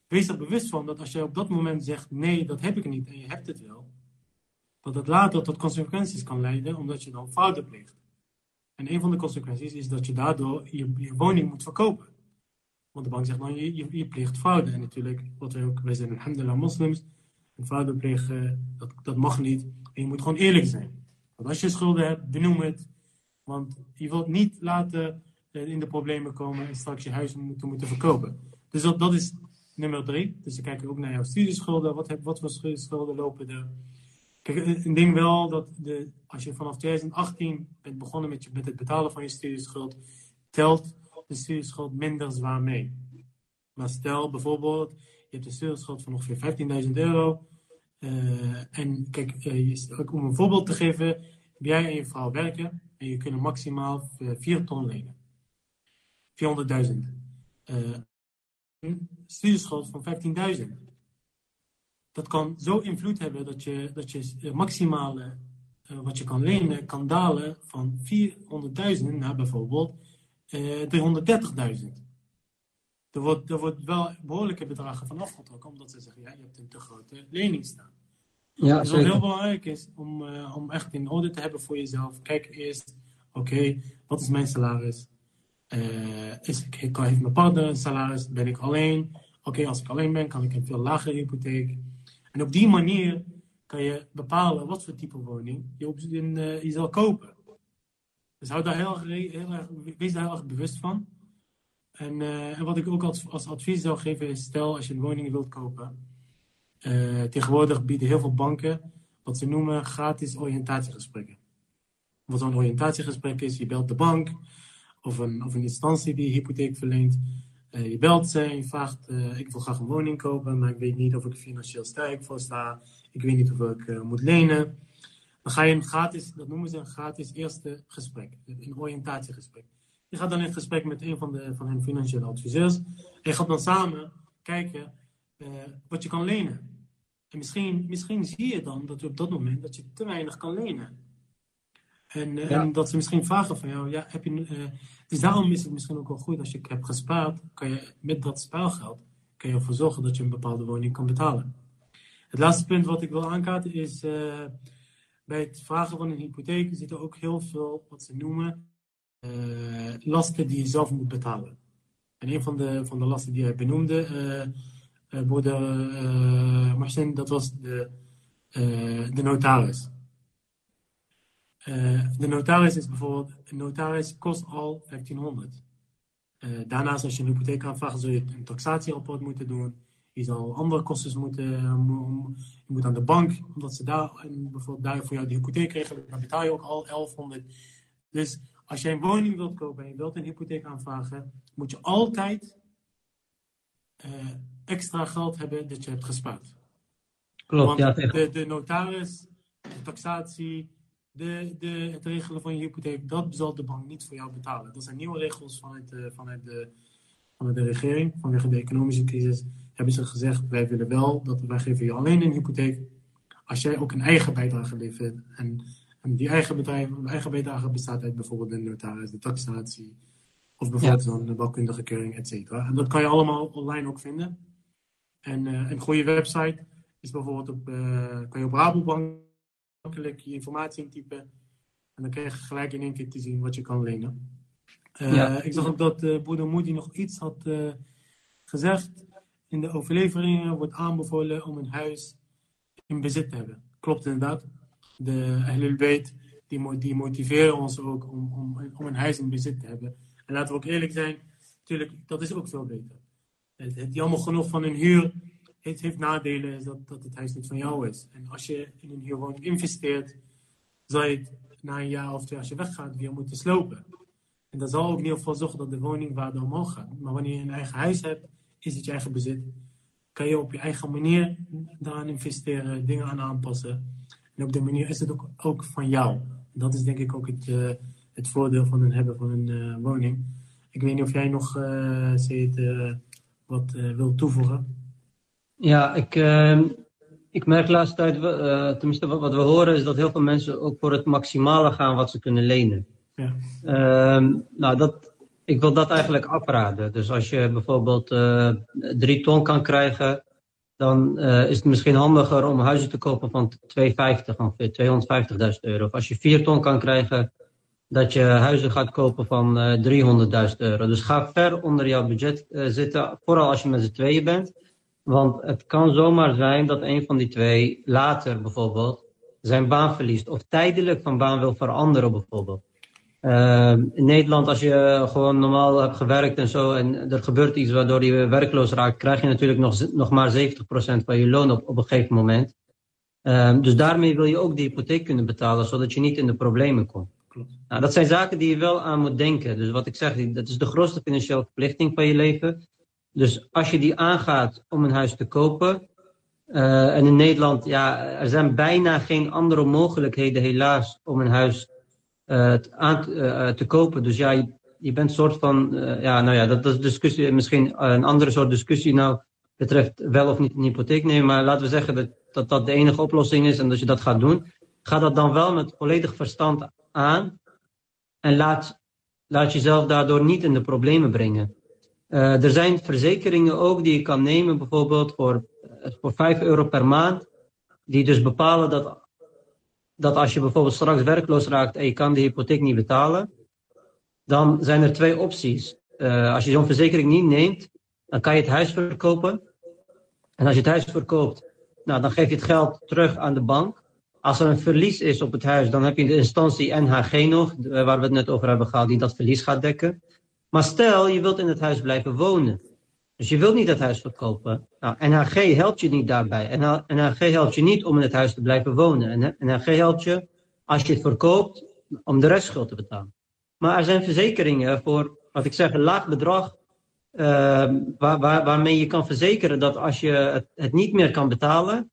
Wees er bewust van dat als jij op dat moment zegt, nee, dat heb ik niet en je hebt het wel, dat het later tot consequenties kan leiden omdat je dan fouten pleegt. En een van de consequenties is dat je daardoor je, je woning moet verkopen. Want de bank zegt, nou, je, je, je pleegt fraude. En natuurlijk, wat wij ook, wij zijn alhamdulillah moslims, en fraude plegen, dat, dat mag niet. En je moet gewoon eerlijk zijn. Want als je schulden hebt, benoem het. Want je wilt niet laten eh, in de problemen komen en straks je huis moeten, moeten verkopen. Dus dat, dat is nummer drie. Dus ze kijken ook naar jouw studieschulden. Wat, heb, wat voor schulden lopen er? Kijk, een ding wel dat de, als je vanaf 2018 bent begonnen met, je, met het betalen van je studieschuld, telt de studieschuld minder zwaar mee. Maar stel bijvoorbeeld, je hebt een studieschuld van ongeveer 15.000 euro. Uh, en kijk, uh, om een voorbeeld te geven, jij en je vrouw werken en je kunnen maximaal 4 ton lenen. 400.000. Uh, een studieschuld van 15.000. Dat kan zo invloed hebben dat je, dat je maximale wat je kan lenen kan dalen van 400.000 naar bijvoorbeeld 330.000. Er wordt, er wordt wel behoorlijke bedragen van afgetrokken, omdat ze zeggen, ja, je hebt een te grote lening staan. Ja, dus wat heel belangrijk is om, uh, om echt in orde te hebben voor jezelf. Kijk eerst, oké, okay, wat is mijn salaris? Uh, is, kan, heeft mijn partner een salaris? Ben ik alleen? Oké, okay, als ik alleen ben, kan ik een veel lagere hypotheek. En op die manier kan je bepalen wat voor type woning je, op, in, uh, je zal kopen. Dus hou daar heel, heel erg, wees daar heel erg bewust van. En, uh, en wat ik ook als, advies zou geven is, stel als je een woning wilt kopen. Uh, tegenwoordig bieden heel veel banken wat ze noemen gratis oriëntatiegesprekken. Wat zo'n oriëntatiegesprek is, je belt de bank of een, of een instantie die hypotheek verleent. Uh, je belt ze en je vraagt, ik wil graag een woning kopen, maar ik weet niet of ik financieel sterk voor sta. Ik weet niet of ik moet lenen. Dan ga je een gratis, dat noemen ze een gratis eerste gesprek, een oriëntatiegesprek. Je gaat dan in gesprek met een van, de, van hun financiële adviseurs. En je gaat dan samen kijken uh, wat je kan lenen. En misschien, misschien zie je dan dat op dat moment dat je te weinig kan lenen. En, ja. en dat ze misschien vragen van jou, ja, heb je, uh, dus daarom is het misschien ook wel goed als je hebt gespaard, kan je met dat spaargeld kan je ervoor zorgen dat je een bepaalde woning kan betalen. Het laatste punt wat ik wil aankaarten is bij het vragen van een hypotheek zitten ook heel veel wat ze noemen lasten die je zelf moet betalen. En een van de, van de lasten die hij benoemde, uh, uh, broeder Marcin, dat was de, de notaris. de notaris is bijvoorbeeld, een notaris kost al 1500. daarnaast als je een hypotheek aanvraagt, zul je een taxatierapport moeten doen. Je zal andere kosten moeten, je moet aan de bank, omdat ze daar, bijvoorbeeld daar voor jou de hypotheek regelen, dan betaal je ook al 1100. Dus als jij een woning wilt kopen en je wilt een hypotheek aanvragen, moet je altijd uh, extra geld hebben dat je hebt gespaard. Klopt, Want ja. De, de notaris, de taxatie, de, de, het regelen van je hypotheek, dat zal de bank niet voor jou betalen. Dat zijn nieuwe regels vanuit de, vanuit de, vanuit de regering, vanwege de economische crisis. Hebben ze gezegd, wij willen wel dat wij geven je alleen een hypotheek als jij ook een eigen bijdrage levert. En en die eigen bedrijf, eigen bijdrage bestaat uit bijvoorbeeld de notaris, de taxatie, of bijvoorbeeld ja. zo'n bouwkundige keuring, et cetera. En dat kan je allemaal online ook vinden. En uh, een goede website is bijvoorbeeld op, uh, kan je op Rabobank makkelijk je informatie intypen. En dan krijg je gelijk in één keer te zien wat je kan lenen. Uh, ja. Ik zag ook dat uh, broeder Moody nog iets had gezegd. In de overleveringen wordt aanbevolen om een huis in bezit te hebben. Klopt inderdaad de Bayt, die, die motiveren ons ook om, om, om een huis in bezit te hebben. En laten we ook eerlijk zijn, natuurlijk, dat is ook veel beter. Het, het jammer genoeg van een huur, het heeft nadelen, dat, dat het huis niet van jou is. En als je in een huurwoning investeert, zal je het na een jaar of twee, als je weggaat, weer moeten slopen. En dat zal ook in ieder geval zorgen dat de woningwaarde omhoog gaat. Maar wanneer je een eigen huis hebt, is het je eigen bezit. Kan je op je eigen manier daaraan investeren, dingen aan aanpassen. En op die manier is het ook, ook van jou. Dat is denk ik ook het, uh, het voordeel van het hebben van een uh, woning. Ik weet niet of jij nog, uh, wat wilt toevoegen. Ja, ik, ehm, ik merk de laatste tijd, tenminste wat, wat we horen, is dat heel veel mensen ook voor het maximale gaan wat ze kunnen lenen. Ja. Ehm, nou, dat, ik wil dat eigenlijk afraden. Dus als je bijvoorbeeld drie ton kan krijgen, dan uh, is het misschien handiger om huizen te kopen van 250, ongeveer 250.000 euro. Of als je vier ton kan krijgen, dat je huizen gaat kopen van uh, 300.000 euro. Dus ga ver onder jouw budget zitten, vooral als je met z'n tweeën bent. Want het kan zomaar zijn dat een van die twee later bijvoorbeeld zijn baan verliest. Of tijdelijk van baan wil veranderen bijvoorbeeld. Uh, in Nederland, als je gewoon normaal hebt gewerkt en zo, en er gebeurt iets waardoor je werkloos raakt, krijg je natuurlijk nog, nog maar 70% van je loon op, op een gegeven moment. Uh, dus daarmee wil je ook die hypotheek kunnen betalen, zodat je niet in de problemen komt. Nou, dat zijn zaken die je wel aan moet denken. Dus wat ik zeg, dat is de grootste financiële verplichting van je leven. Dus als je die aangaat om een huis te kopen, uh, en in Nederland, ja, er zijn bijna geen andere mogelijkheden helaas om een huis aan uh, te kopen. Dus ja, je, je bent soort van, ja, nou ja, dat, is discussie, misschien een andere soort discussie nou betreft wel of niet een hypotheek nemen. Maar laten we zeggen dat, dat dat de enige oplossing is en dat je dat gaat doen. Ga dat dan wel met volledig verstand aan en laat, laat jezelf daardoor niet in de problemen brengen. Er zijn verzekeringen ook die je kan nemen, bijvoorbeeld voor, voor 5 euro per maand, die dus bepalen dat dat als je bijvoorbeeld straks werkloos raakt en je kan de hypotheek niet betalen, dan zijn er twee opties. Uh, als je zo'n verzekering niet neemt, dan kan je het huis verkopen. En als je het huis verkoopt, nou, dan geef je het geld terug aan de bank. Als er een verlies is op het huis, dan heb je de instantie NHG nog, waar we het net over hebben gehad, die dat verlies gaat dekken. Maar stel, je wilt in het huis blijven wonen. Dus je wilt niet het huis verkopen. Nou, NHG helpt je niet daarbij. NHG helpt je niet om in het huis te blijven wonen. En NHG helpt je als je het verkoopt om de restschuld te betalen. Maar er zijn verzekeringen voor, wat ik zeg, een laag bedrag. Uh, waar, waar, waarmee je kan verzekeren dat als je het, niet meer kan betalen,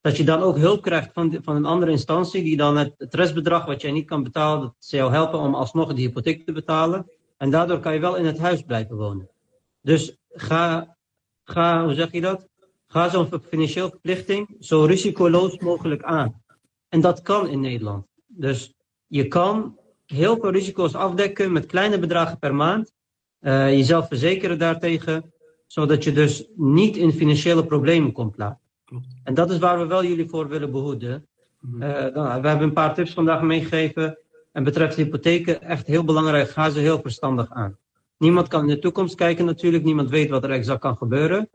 dat je dan ook hulp krijgt van, van een andere instantie die dan het, het restbedrag wat jij niet kan betalen, dat ze jou helpen om alsnog de hypotheek te betalen. En daardoor kan je wel in het huis blijven wonen. Dus ga, ga hoe zeg je dat? Ga zo'n financiële verplichting zo risicoloos mogelijk aan. En dat kan in Nederland. Dus je kan heel veel risico's afdekken met kleine bedragen per maand. Uh, jezelf verzekeren daartegen, zodat je dus niet in financiële problemen komt laten. En dat is waar we wel jullie voor willen behoeden. Uh, nou, we hebben een paar tips vandaag meegegeven. En betreft hypotheken, echt heel belangrijk, ga ze heel verstandig aan. Niemand kan in de toekomst kijken natuurlijk, niemand weet wat er exact kan gebeuren.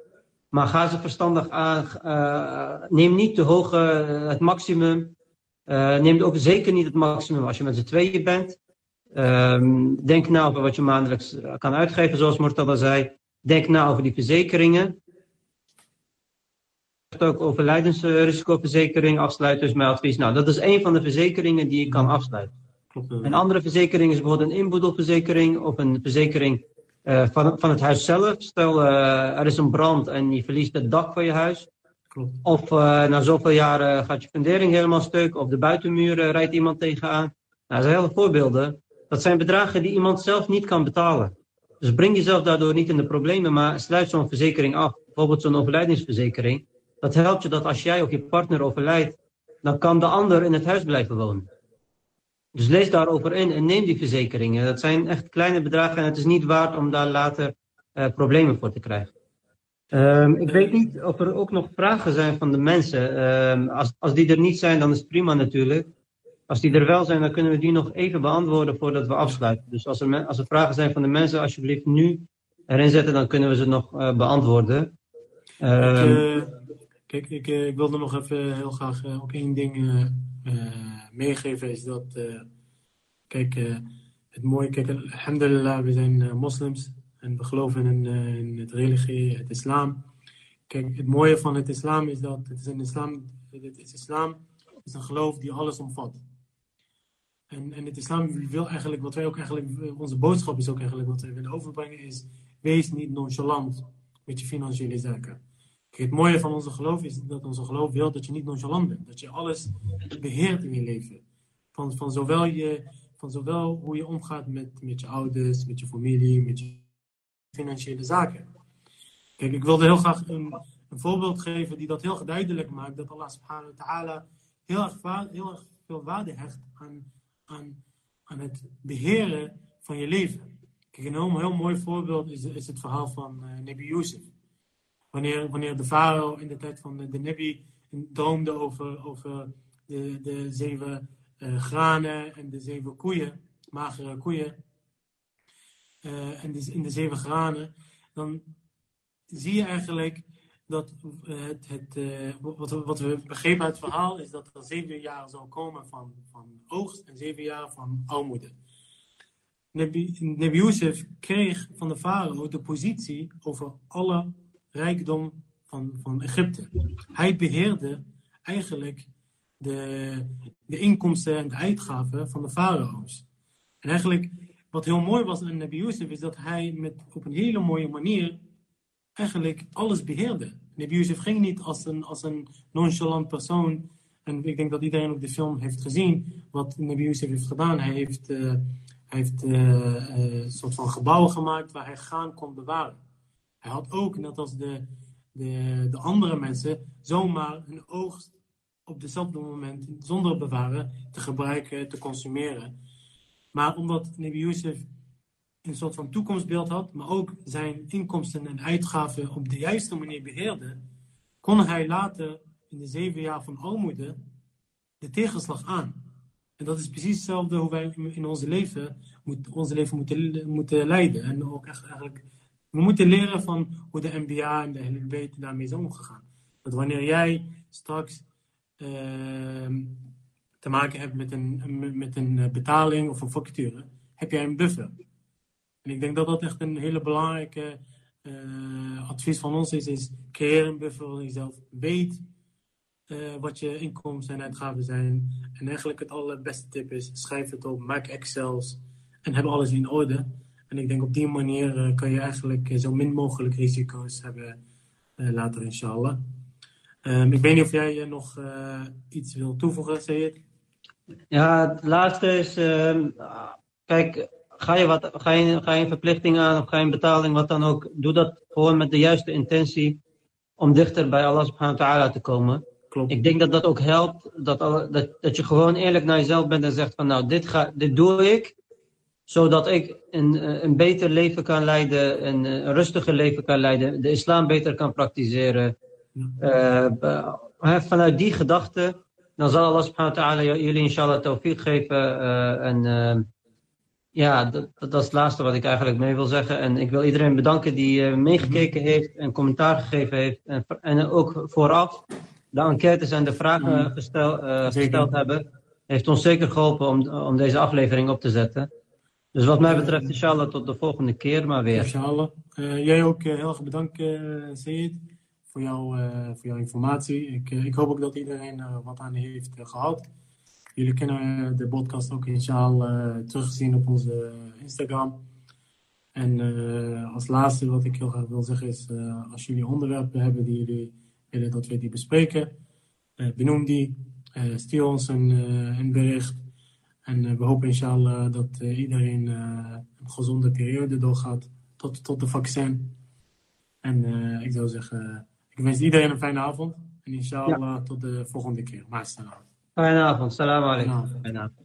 Maar ga ze verstandig aan, uh, neem niet te hoog uh, het maximum. Uh, neem ook zeker niet het maximum als je met z'n tweeën bent. Um, denk na over wat je maandelijks kan uitgeven, zoals Mortada zei. Denk na over die verzekeringen. Ook overlijdensrisicoverzekering afsluiten, dus mijn advies. Nou, dat is een van de verzekeringen die je kan afsluiten. Een andere verzekering is bijvoorbeeld een inboedelverzekering of een verzekering uh, van, van het huis zelf. Stel, uh, er is een brand en je verliest het dak van je huis. Klopt. Of uh, na zoveel jaren gaat je fundering helemaal stuk of de buitenmuren rijdt iemand tegenaan. Nou, dat zijn hele voorbeelden. Dat zijn bedragen die iemand zelf niet kan betalen. Dus breng jezelf daardoor niet in de problemen, maar sluit zo'n verzekering af. Bijvoorbeeld zo'n overlijdingsverzekering. Dat helpt je dat als jij of je partner overlijdt, dan kan de ander in het huis blijven wonen. Dus lees daarover in en neem die verzekeringen. Dat zijn echt kleine bedragen en het is niet waard om daar later uh, problemen voor te krijgen. Um, ik weet niet of er ook nog vragen zijn van de mensen. Um, als, als die er niet zijn, dan is het prima natuurlijk. Als die er wel zijn, dan kunnen we die nog even beantwoorden voordat we afsluiten. Dus als er, als er vragen zijn van de mensen, alsjeblieft nu erin zetten, dan kunnen we ze nog uh, beantwoorden. Um, ik, kijk, ik, ik wilde nog even heel graag ook één ding meegeven is dat, kijk, het mooie, kijk, alhamdulillah, we zijn moslims en we geloven in, in, het religie, het islam. Kijk, het mooie van het islam is dat het is een islam, het is islam is een geloof die alles omvat. En, en het islam wil eigenlijk, wat wij ook eigenlijk, onze boodschap is ook eigenlijk wat wij willen overbrengen, is wees niet nonchalant met je financiële zaken. Kijk, het mooie van onze geloof is dat onze geloof wil dat je niet nonchalant bent. Dat je alles beheert in je leven. Van, van, zowel, je, van zowel hoe je omgaat met, met je ouders, met je familie, met je financiële zaken. Kijk, ik wilde heel graag een, voorbeeld geven die dat heel duidelijk maakt. Dat Allah subhanahu wa ta'ala heel erg, heel erg veel waarde hecht aan, aan, aan het beheren van je leven. Kijk, een heel, heel mooi voorbeeld is, is het verhaal van uh, Nabi Yusuf. Wanneer, wanneer de farao in de tijd van de, de Nabi droomde over, over de, de zeven uh, granen en de zeven koeien, magere koeien, uh, en de, in de zeven granen, dan zie je eigenlijk dat het, het wat, wat, we begrepen uit het verhaal is dat er zeven jaar zal komen van, van oogst en zeven jaar van armoede. Nebi, Nebi kreeg van de farao de positie over alle rijkdom van, van Egypte. Hij beheerde eigenlijk de, de inkomsten en de uitgaven van de farao's. En eigenlijk, wat heel mooi was aan Nebi Yusuf, is dat hij met, op een hele mooie manier eigenlijk alles beheerde. Nebi Yusuf ging niet als een, als een nonchalant persoon. En ik denk dat iedereen ook de film heeft gezien wat Nebi Yusuf heeft gedaan. Hij heeft... Uh, hij heeft uh, een soort van gebouwen gemaakt waar hij graan kon bewaren. Hij had ook, net als de, de, de andere mensen, zomaar een oogst op dezelfde moment, zonder bewaren, te gebruiken, te consumeren. Maar omdat Nabi Yusuf een soort van toekomstbeeld had, maar ook zijn inkomsten en uitgaven op de juiste manier beheerde, kon hij later, in de zeven jaar van armoede, de tegenslag aan. En dat is precies hetzelfde hoe wij in onze leven, moet, onze leven moeten, moeten leiden. En ook echt eigenlijk, we moeten leren van hoe de MBA en de LNB daarmee is omgegaan. Dat wanneer jij straks uh, te maken hebt met een, met een betaling of een factuur, heb jij een buffer. En ik denk dat dat echt een hele belangrijke uh, advies van ons is, is creëer een buffer voor jezelf. Weet uh, wat je inkomsten en uitgaven zijn. En eigenlijk het allerbeste tip is, schrijf het op, maak Excels en heb alles in orde. En ik denk op die manier uh, kan je eigenlijk zo min mogelijk risico's hebben uh, later, inshallah. Um, ik weet niet of jij nog iets wil toevoegen, Sayed? Ja, het laatste is, ehm, kijk, ga je, wat, ga, je, ga je een verplichting aan of ga je een betaling, wat dan ook, doe dat gewoon met de juiste intentie om dichter bij Allah subhanahu wa ta'ala te komen. Klopt. Ik denk dat dat ook helpt, dat, dat, dat je gewoon eerlijk naar jezelf bent en zegt van nou, dit, ga, dit doe ik, zodat ik een, een beter leven kan leiden, een, een rustiger leven kan leiden, de islam beter kan praktiseren. Uh, vanuit die gedachte, dan zal Allah subhanahu wa ta'ala jullie inshallah tawfiq geven. Uh, en uh, ja, dat, dat, is het laatste wat ik eigenlijk mee wil zeggen. En ik wil iedereen bedanken die meegekeken heeft en commentaar gegeven heeft. En, en ook vooraf de enquêtes en de vragen gestel, uh, gesteld hebben, heeft ons zeker geholpen om, om deze aflevering op te zetten. Dus wat mij betreft, inshallah, tot de volgende keer maar weer. Inshallah. Uh, jij ook uh, heel erg bedankt, uh, Sayed, voor, jou, voor jouw informatie. Ik, ik hoop ook dat iedereen er wat aan heeft gehad. Jullie kunnen de podcast ook inshallah terugzien op onze Instagram. En als laatste wat ik heel graag wil zeggen is, als jullie onderwerpen hebben die jullie willen dat we die bespreken. Benoem die, stuur ons een, een bericht. En we hopen inshallah dat iedereen een gezonde periode doorgaat tot, tot de vaccin. En ik zou zeggen, ik wens iedereen een fijne avond. En inshallah ja. tot de volgende keer. Maar Fijne avond. Salam alaikum. Fijne avond.